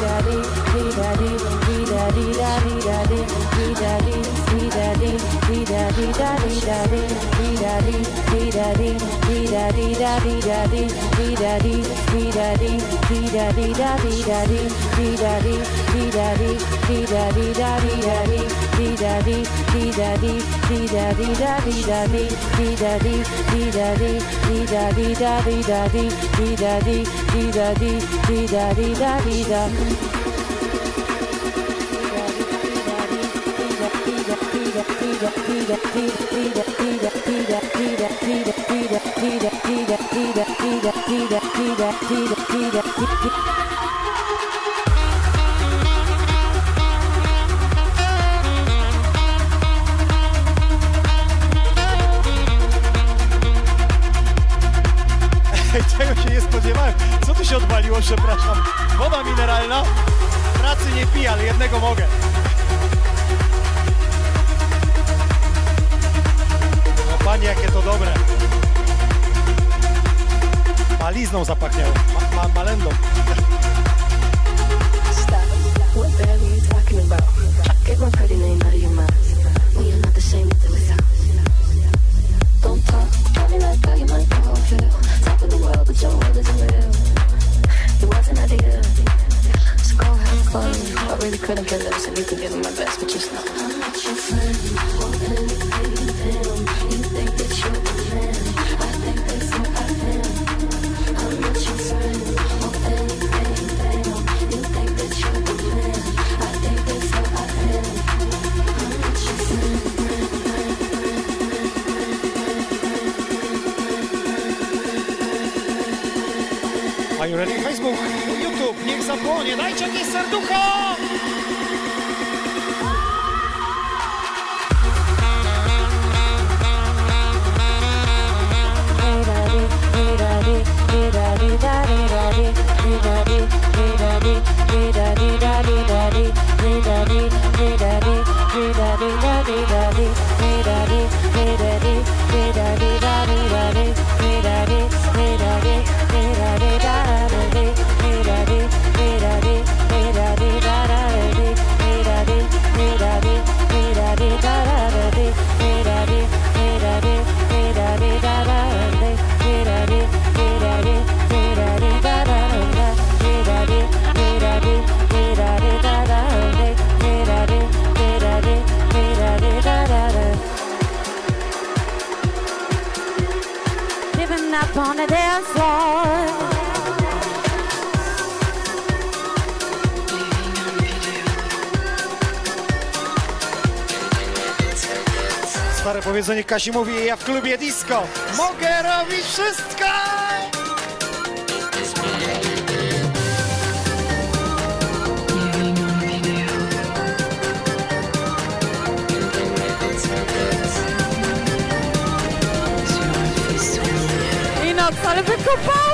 da dee da dee da dee da dee da Tego się nie spodziewałem. Co tu się odwaliło, przepraszam? Woda mineralna? Pracy nie piję, ale jednego mogę. Panie, jakie to dobre. Malizną zapachniało, ma, ma, malendą. Stop. What the hell are you talking about? Get my Staś mówi, ja w klubie disco mogę robić wszystko! I noc, ale wykopałeś!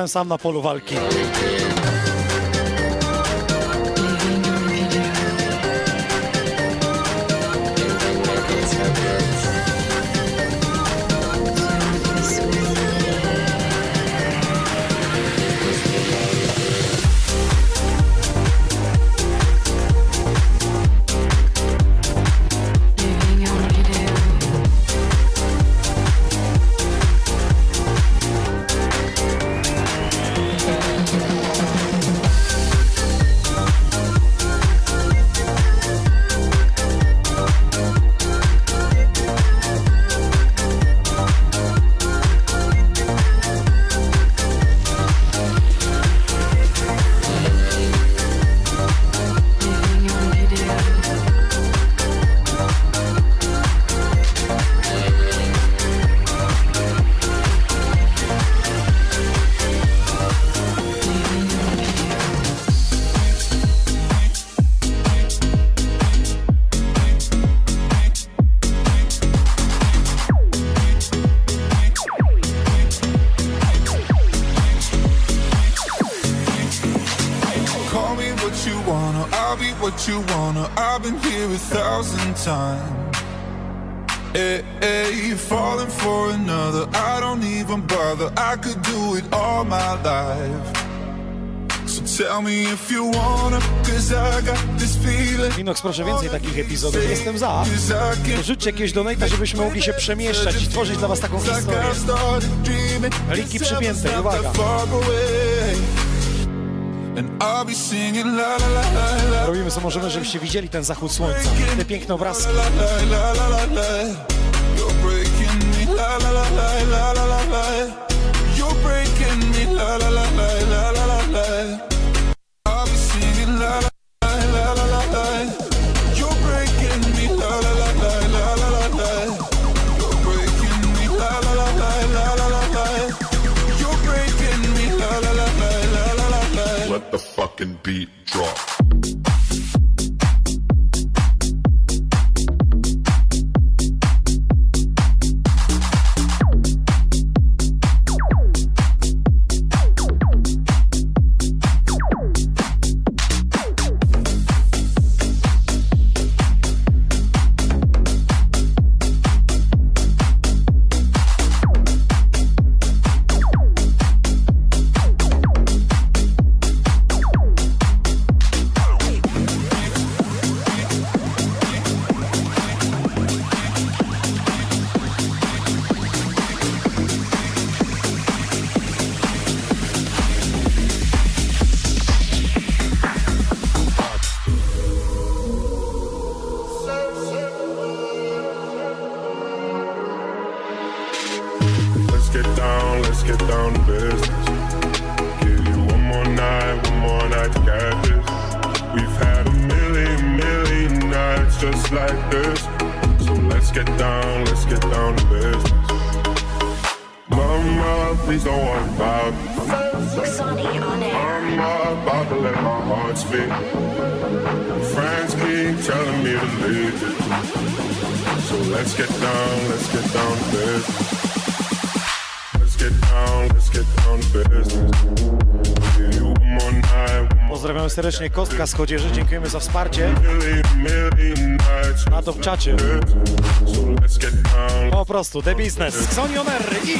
Zostałem sam na polu walki. Times. Hey, hey, falling for another. I don't even bother. I could do it all my life. So tell me if you wanna, cause I got this feeling. Minox, proszę więcej takich epizodów. Jestem za. Rzućcie jakieś donata, żebyśmy mogli się przemieszczać i tworzyć dla was taką historię. Linki przypięte, uwaga. Robimy co możemy, żebyście widzieli ten zachód słońca, te piękne obrazki. Gwiazd Chodzieży. Dziękujemy za wsparcie na Dobczacie. Po prostu, The Business, Xonioner i...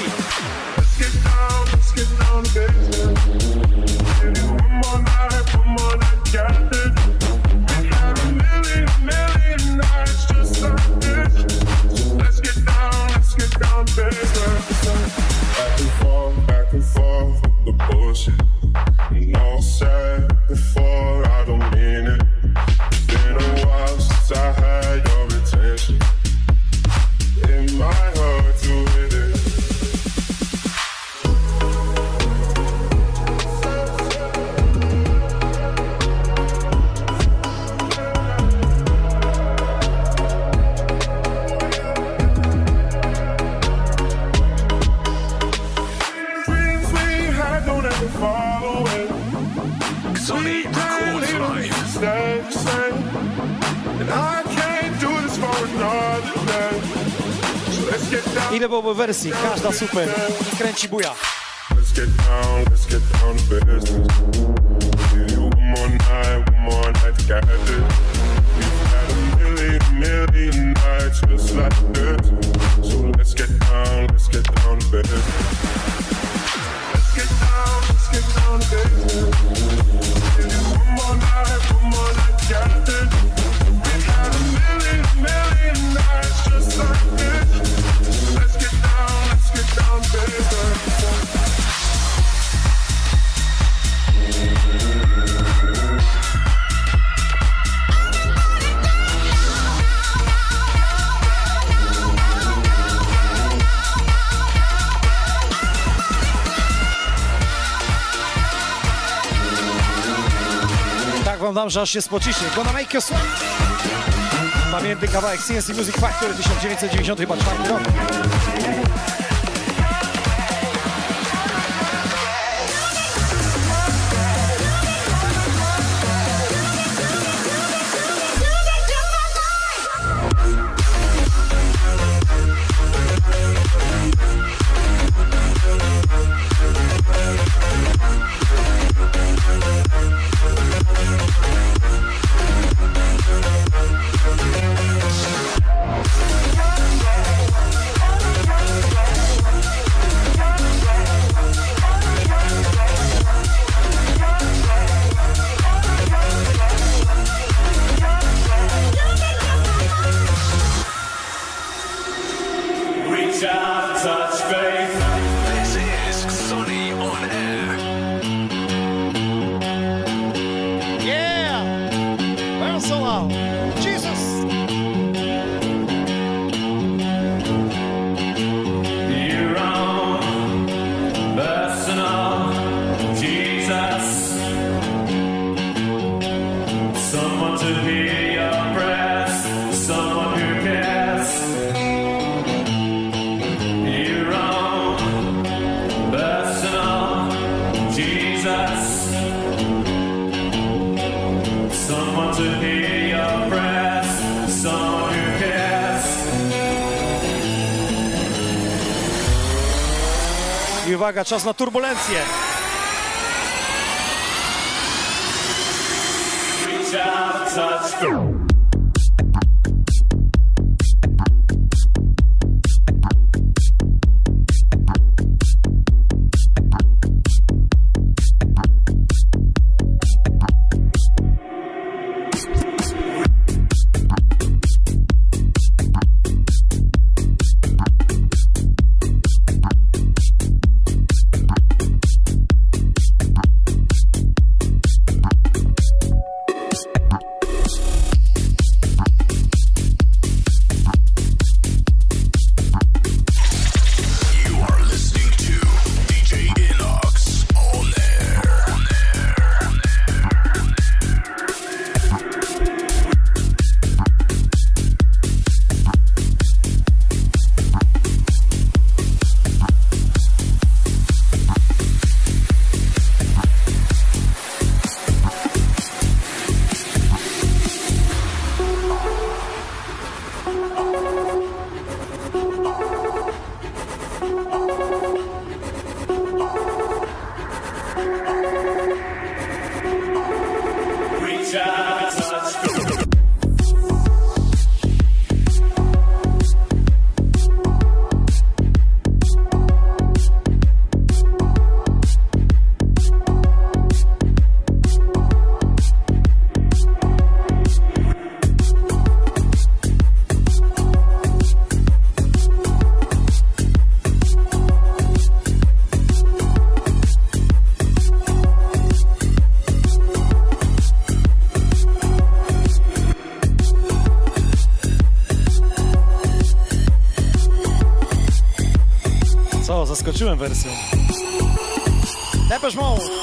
Ile byłoby wersji, każda super kręci buja. Let's get down, let's get down to business. One more night, one more night to get this. We've had a million, million nights just like this. So let's get down, let's get down to business. Let's get down, let's get down to business. One more night, one more night this. We've had a million, million Tak wam dam, że aż się spociśnie. Gonna make you sweat. Pamiętny kawałek CNC Music Factory 1990 chyba czwarty rok. uwaga, czas na turbulencję. zaskoczyłem wersją. Depeche Mode!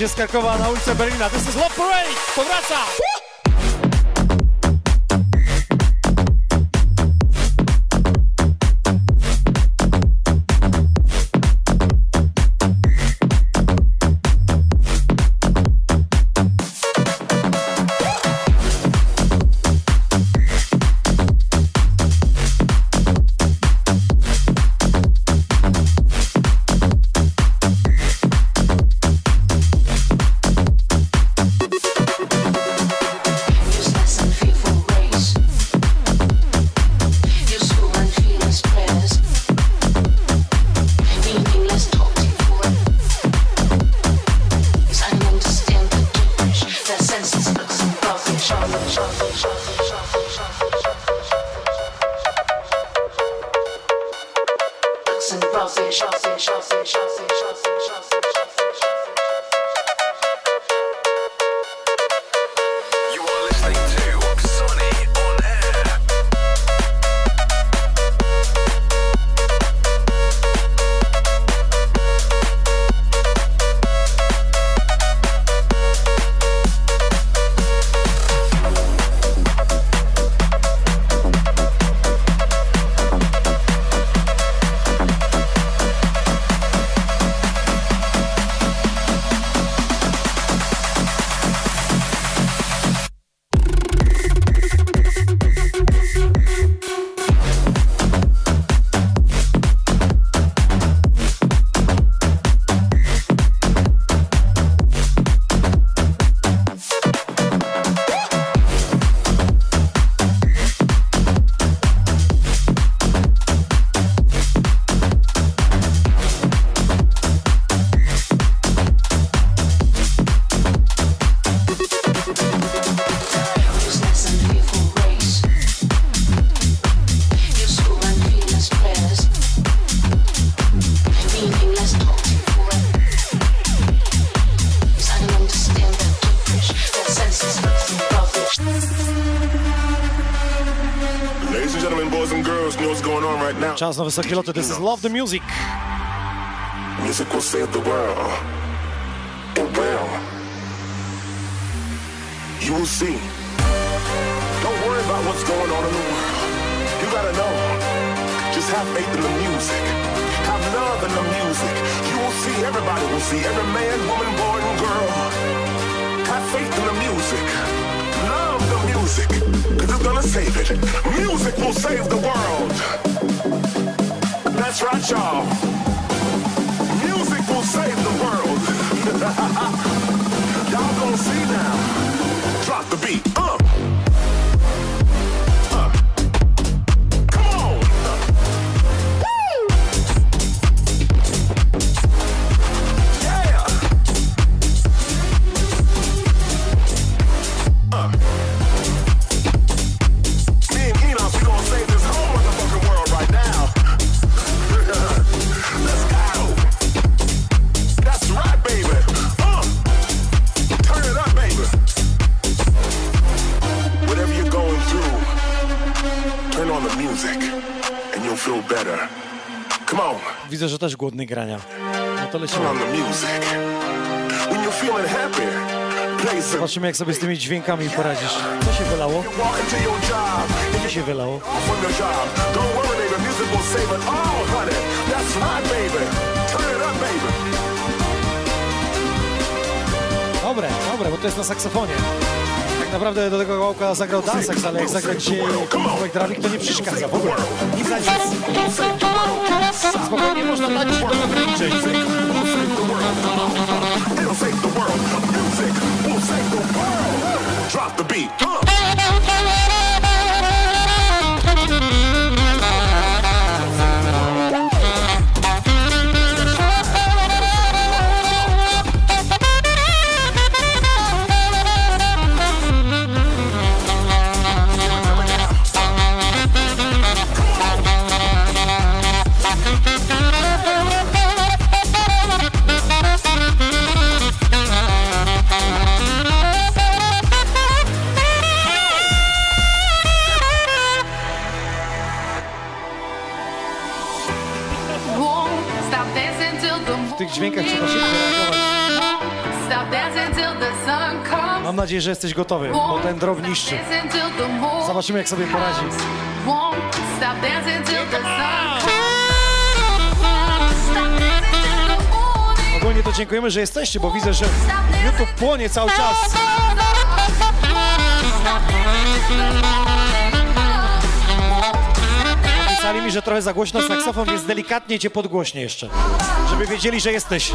Przenosimy się z Krakowa na ulicę Berlina. This is Love Parade! Powraca! You Czas na wysokie loty. This is Love the Music. Music will save the world. It will. You will see. Don't worry about what's going on in the world. You gotta know. Just have faith in the music. Have love in the music. You will see, everybody will see. Every man, woman, boy, and girl. Have faith in the music. Love the music. Cause it's gonna save it. Music will save the głodny grania. No to lecimy. Zobaczymy, jak sobie z tymi dźwiękami poradzisz. Co się wylało? Co się wylało? Dobre, dobre, bo to jest na saksofonie. Tak naprawdę do tego kawałka zagrał Dansex, ale jak zagra dzisiaj kawałek Drawik, to nie przeszkadza w ogóle. Nic za nic. Spokojnie można the world. Drop the beat. nadzieję, że jesteś gotowy, bo ten drog niszczy. Zobaczymy, jak sobie poradzi. Ogólnie to dziękujemy, że jesteście, bo widzę, że YouTube płonie cały czas. Pisali mi, że trochę za głośno saksofon, więc delikatnie cię podgłośnie jeszcze, żeby wiedzieli, że jesteś.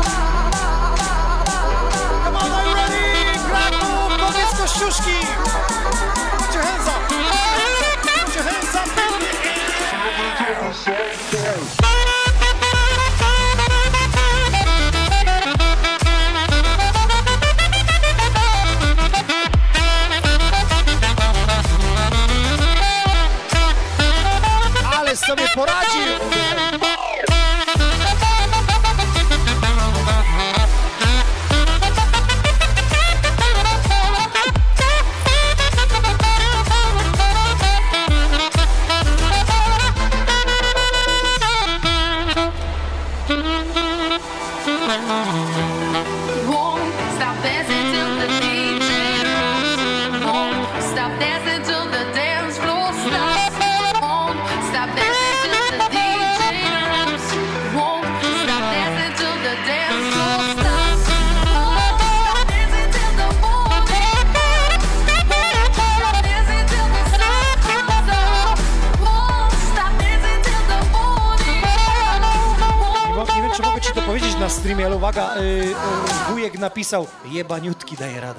napisał jebaniutki daje radę.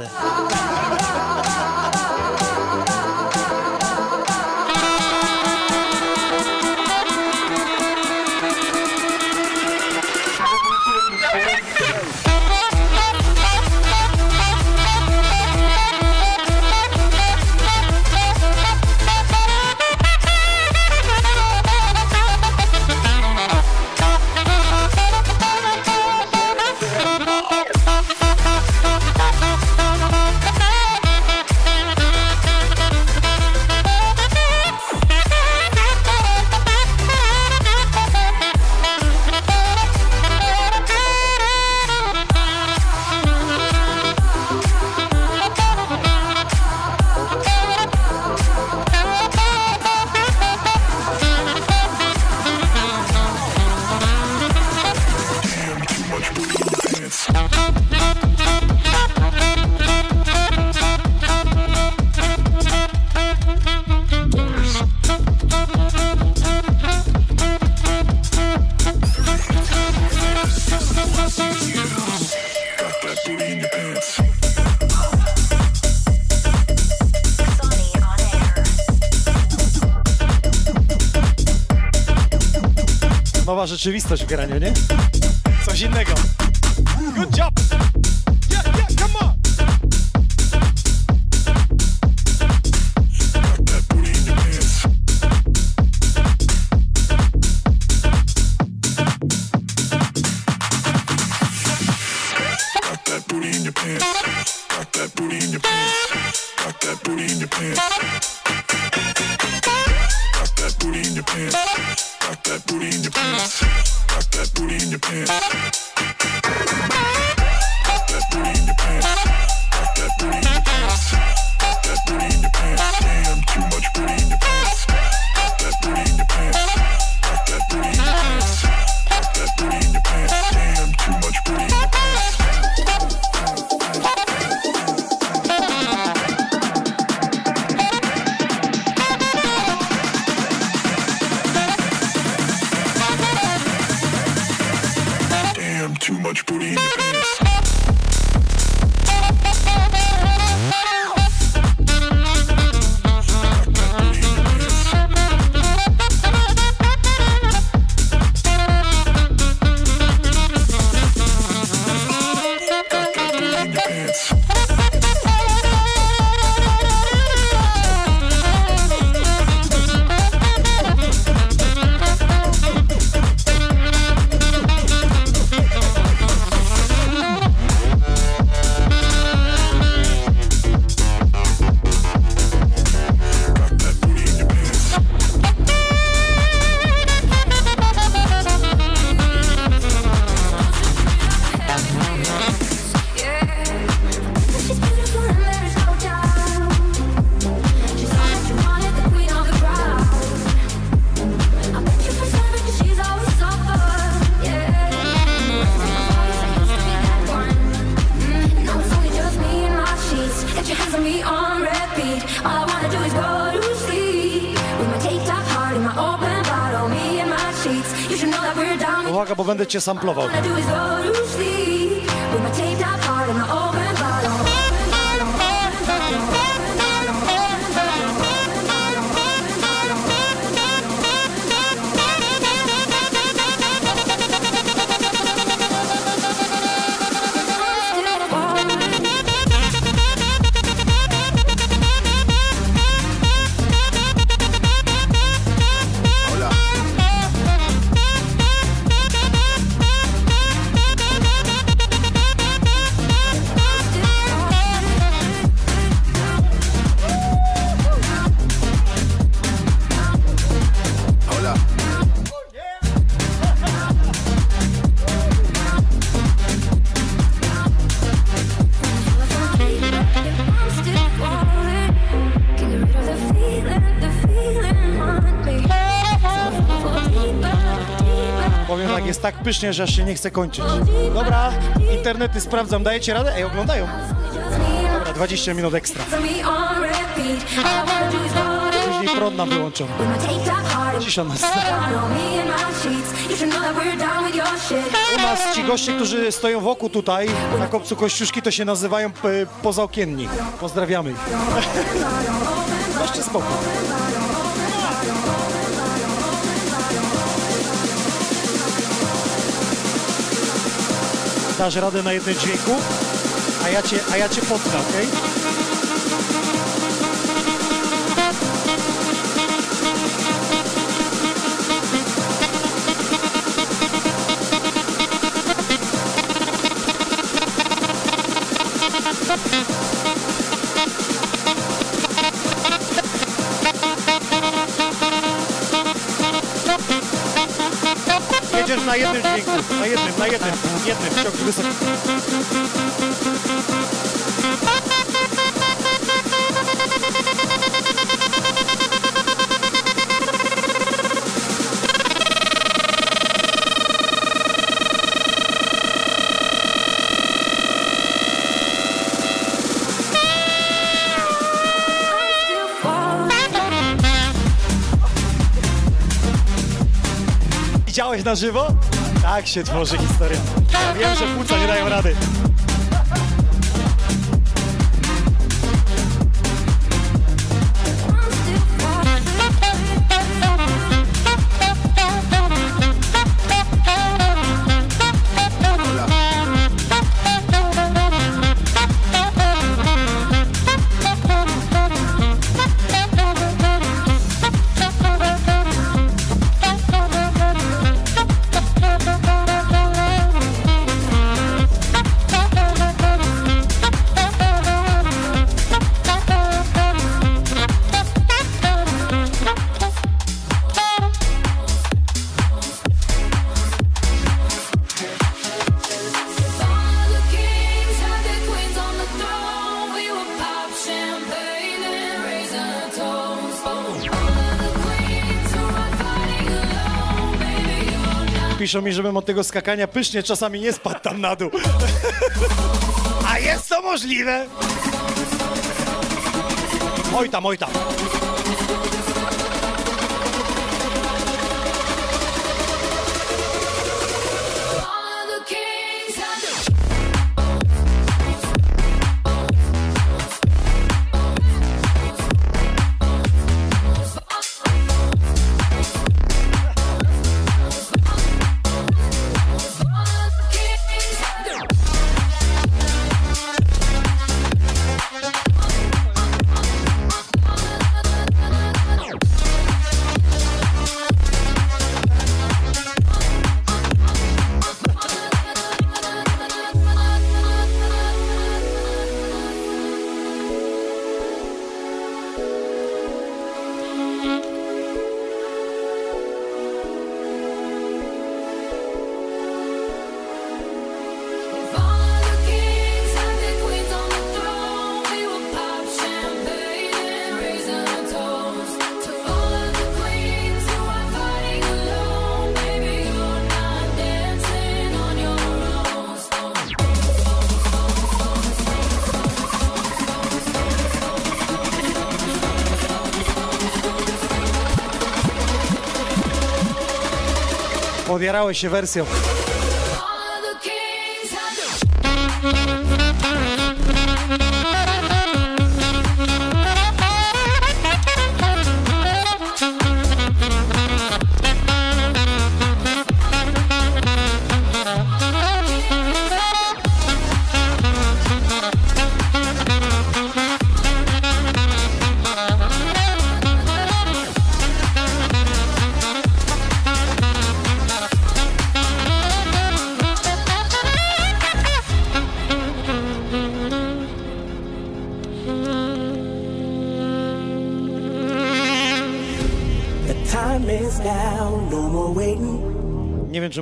rzeczywistość w graniu, nie? Cię samplował. Pysznie, że aż się nie chce kończyć. Dobra, internety sprawdzam, dajecie radę? Ej, oglądają. Dobra, 20 minut ekstra. Później prąd nam wyłączą. Cisza nas. U nas ci goście, którzy stoją wokół tutaj, na kopcu Kościuszki, to się nazywają p- pozaokienni. Pozdrawiamy ich. [LAUGHS] Jeszcze spokój. Dasz radę na jednym dźwięku, a ja cię, a ja cię potknę, okej? Jedziesz na jednym, na jednym, jednym, ciąg wysoki. Widziałeś na żywo? Tak się tworzy historia. Ja wiem, że płuca nie dają rady. Piszą mi, żebym od tego skakania pysznie czasami nie spadł tam na dół. [LAUGHS] A jest to możliwe? Oj tam, oj tam. Podjarałeś się wersją. The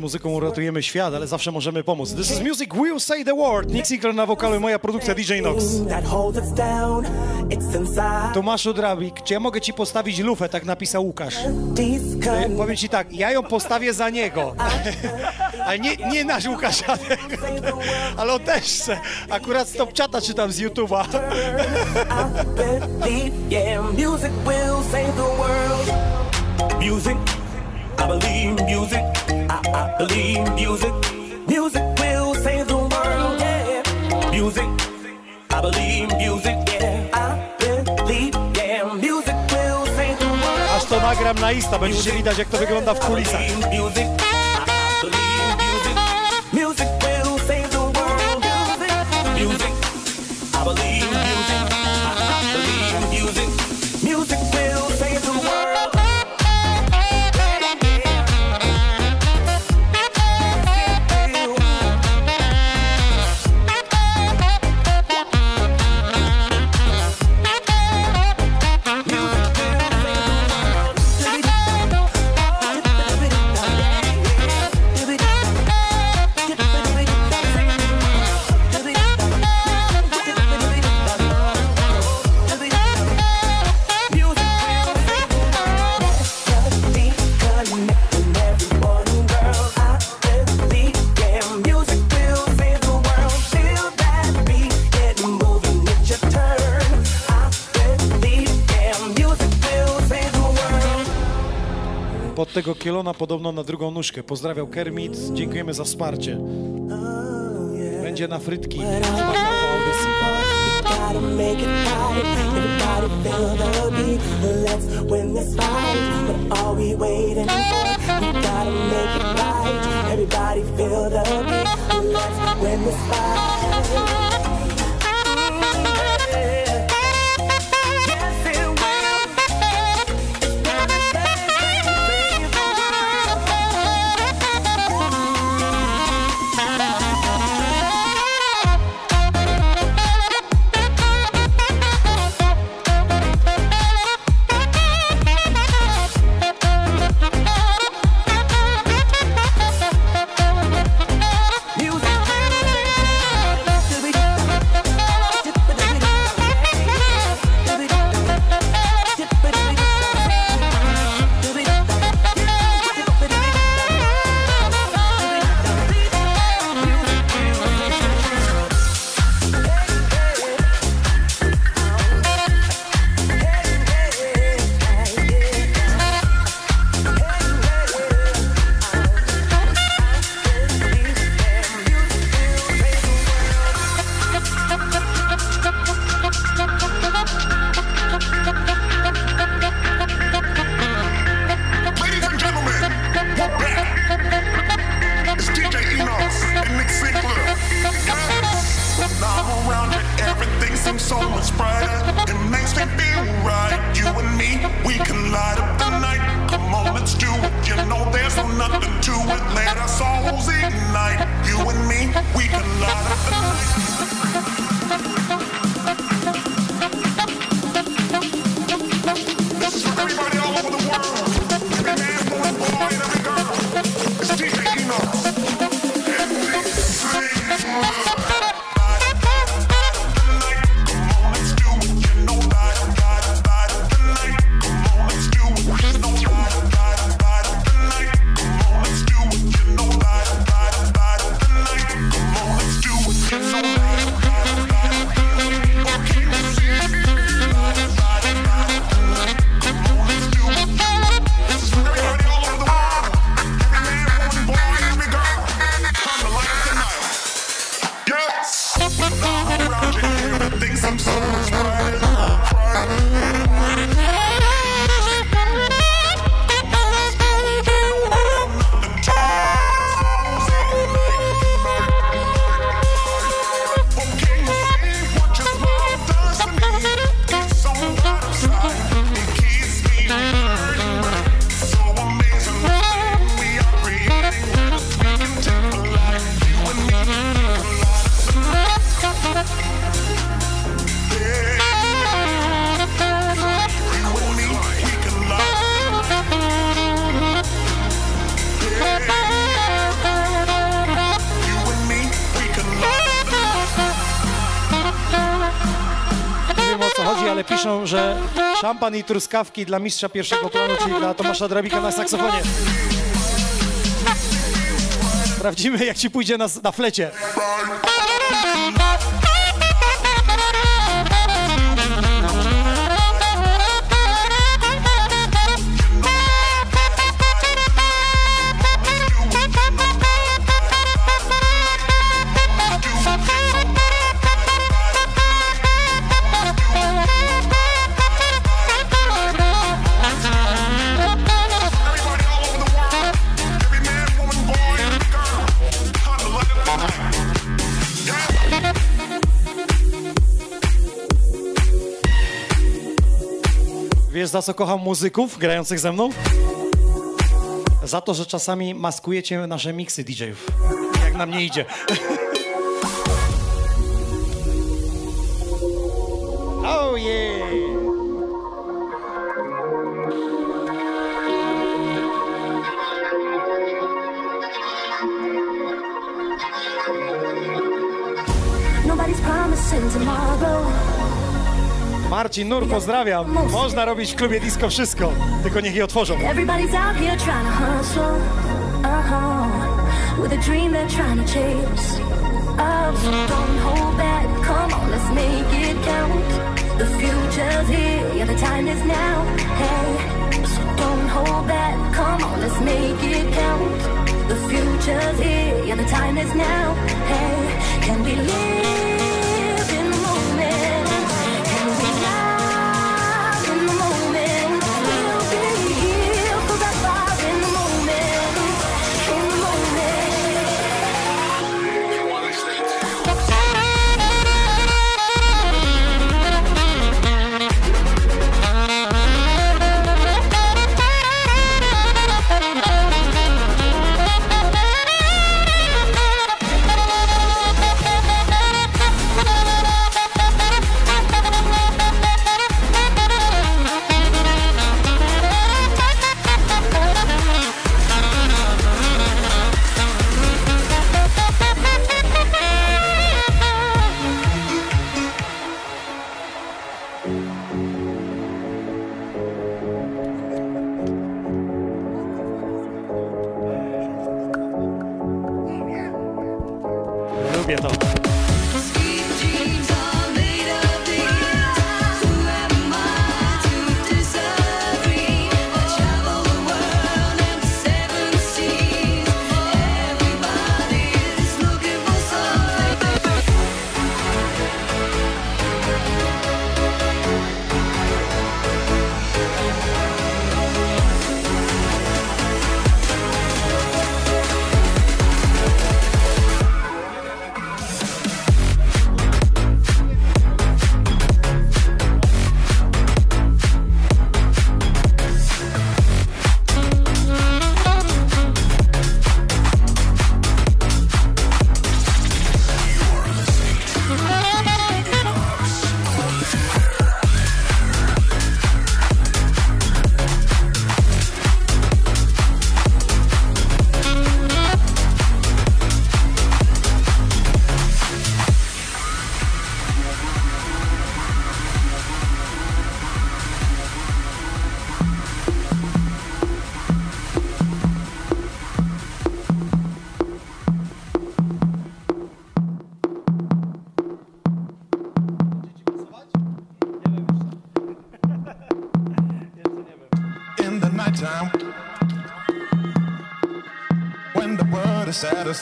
muzyką uratujemy świat, ale zawsze możemy pomóc. This is Music Will Say the Word. Nick Sinclair na wokalu moja produkcja DJ Nox. Tomaszu Drabik, czy ja mogę ci postawić lufę, tak napisał Łukasz. E, Powiem ci tak, ja ją postawię za niego. [LAUGHS] Ale nie, nie nasz Łukasza, [LAUGHS] ale on też chce. Akurat stopczata czytam z YouTube'a. [LAUGHS] Music, I believe music, I, believe music. Music will save the world, yeah. Music, I believe music, yeah. I believe, yeah, music will save the world. Aż to nagram na Insta, będziecie widać jak to wygląda w kulisach. Music, podobno na drugą nóżkę. Pozdrawiał Kermit, dziękujemy za wsparcie. Będzie na frytki. Everybody feel the beat. Let's win this fight. Szampan i truskawki dla mistrza pierwszego planu, czyli dla Tomasza Drabika na saksofonie. Sprawdzimy, jak ci pójdzie na, na flecie. Za co kocham muzyków grających ze mną? Za to, że czasami maskujecie nasze miksy DJ-ów. Jak nam nie idzie. Marcin Nur, pozdrawiam. Można robić w klubie disco wszystko, tylko niech je otworzą. Everybody's out here trying to hustle. Uh-huh. With a dream they're trying to. Oh, don't hold back. Come on, let's make it count. The future's here. Yeah, the time is now. Hey, so don't hold back. Come on, let's make it count. The future's here. Yeah, the time is now. Hey, can we live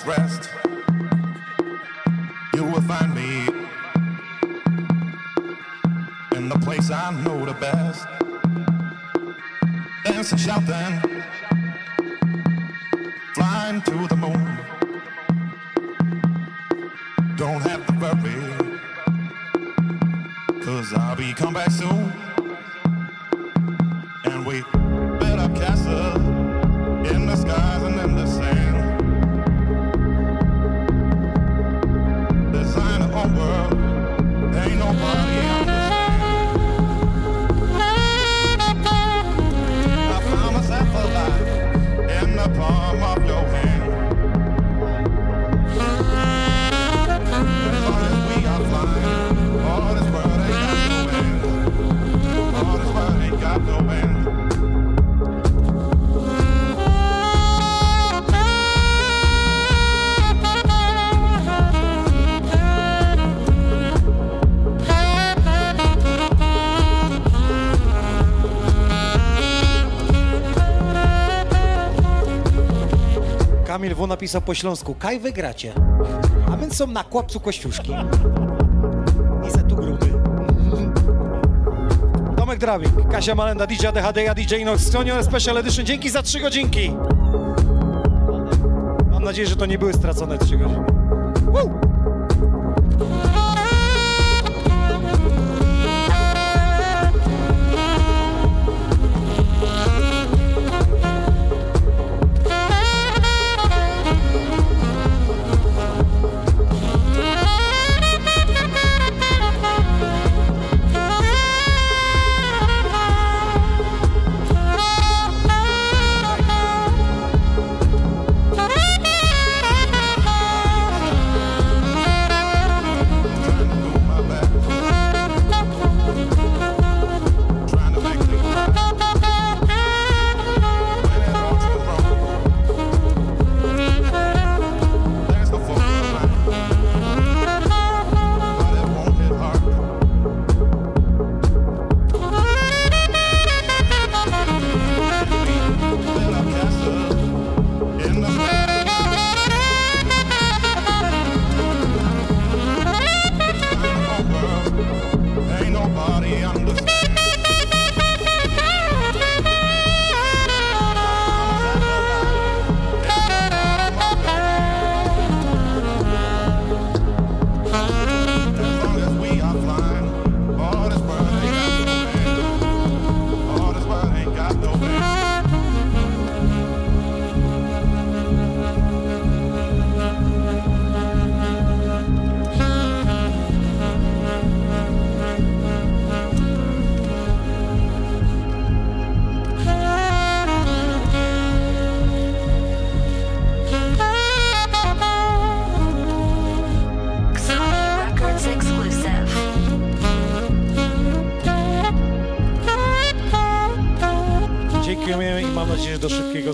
rest napisał po śląsku, kaj wygracie. A więc są na kłopcu kościuszki. I za tu gruby. Tomek Drawik, Kasia Malenda, DJ DHD, ja DJ Inox, Sonior Special Edition, dzięki za trzy godzinki. Mam nadzieję, że to nie były stracone trzy godziny.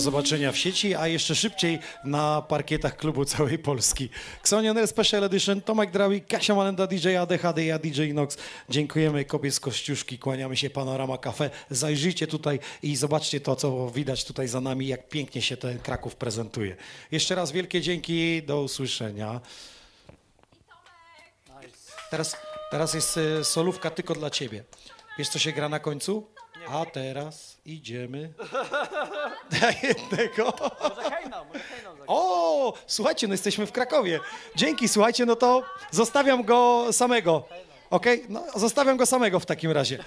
Zobaczenia w sieci, a jeszcze szybciej na parkietach klubu całej Polski. Xonion Special Edition, Tomek Drawi, Kasia Malenda, DJ ADHD, ja DJ Inox. Dziękujemy Kobie z Kościuszki, kłaniamy się Panorama Cafe. Zajrzyjcie tutaj i zobaczcie to, co widać tutaj za nami, jak pięknie się ten Kraków prezentuje. Jeszcze raz wielkie dzięki, do usłyszenia. Teraz, teraz jest e, solówka tylko dla ciebie. Wiesz, co się gra na końcu? A teraz idziemy [LAUGHS] [LAUGHS] na jednego. O, słuchajcie, no jesteśmy w Krakowie. Dzięki, słuchajcie, no to zostawiam go samego. Okej? No, zostawiam go samego w takim razie. [LAUGHS]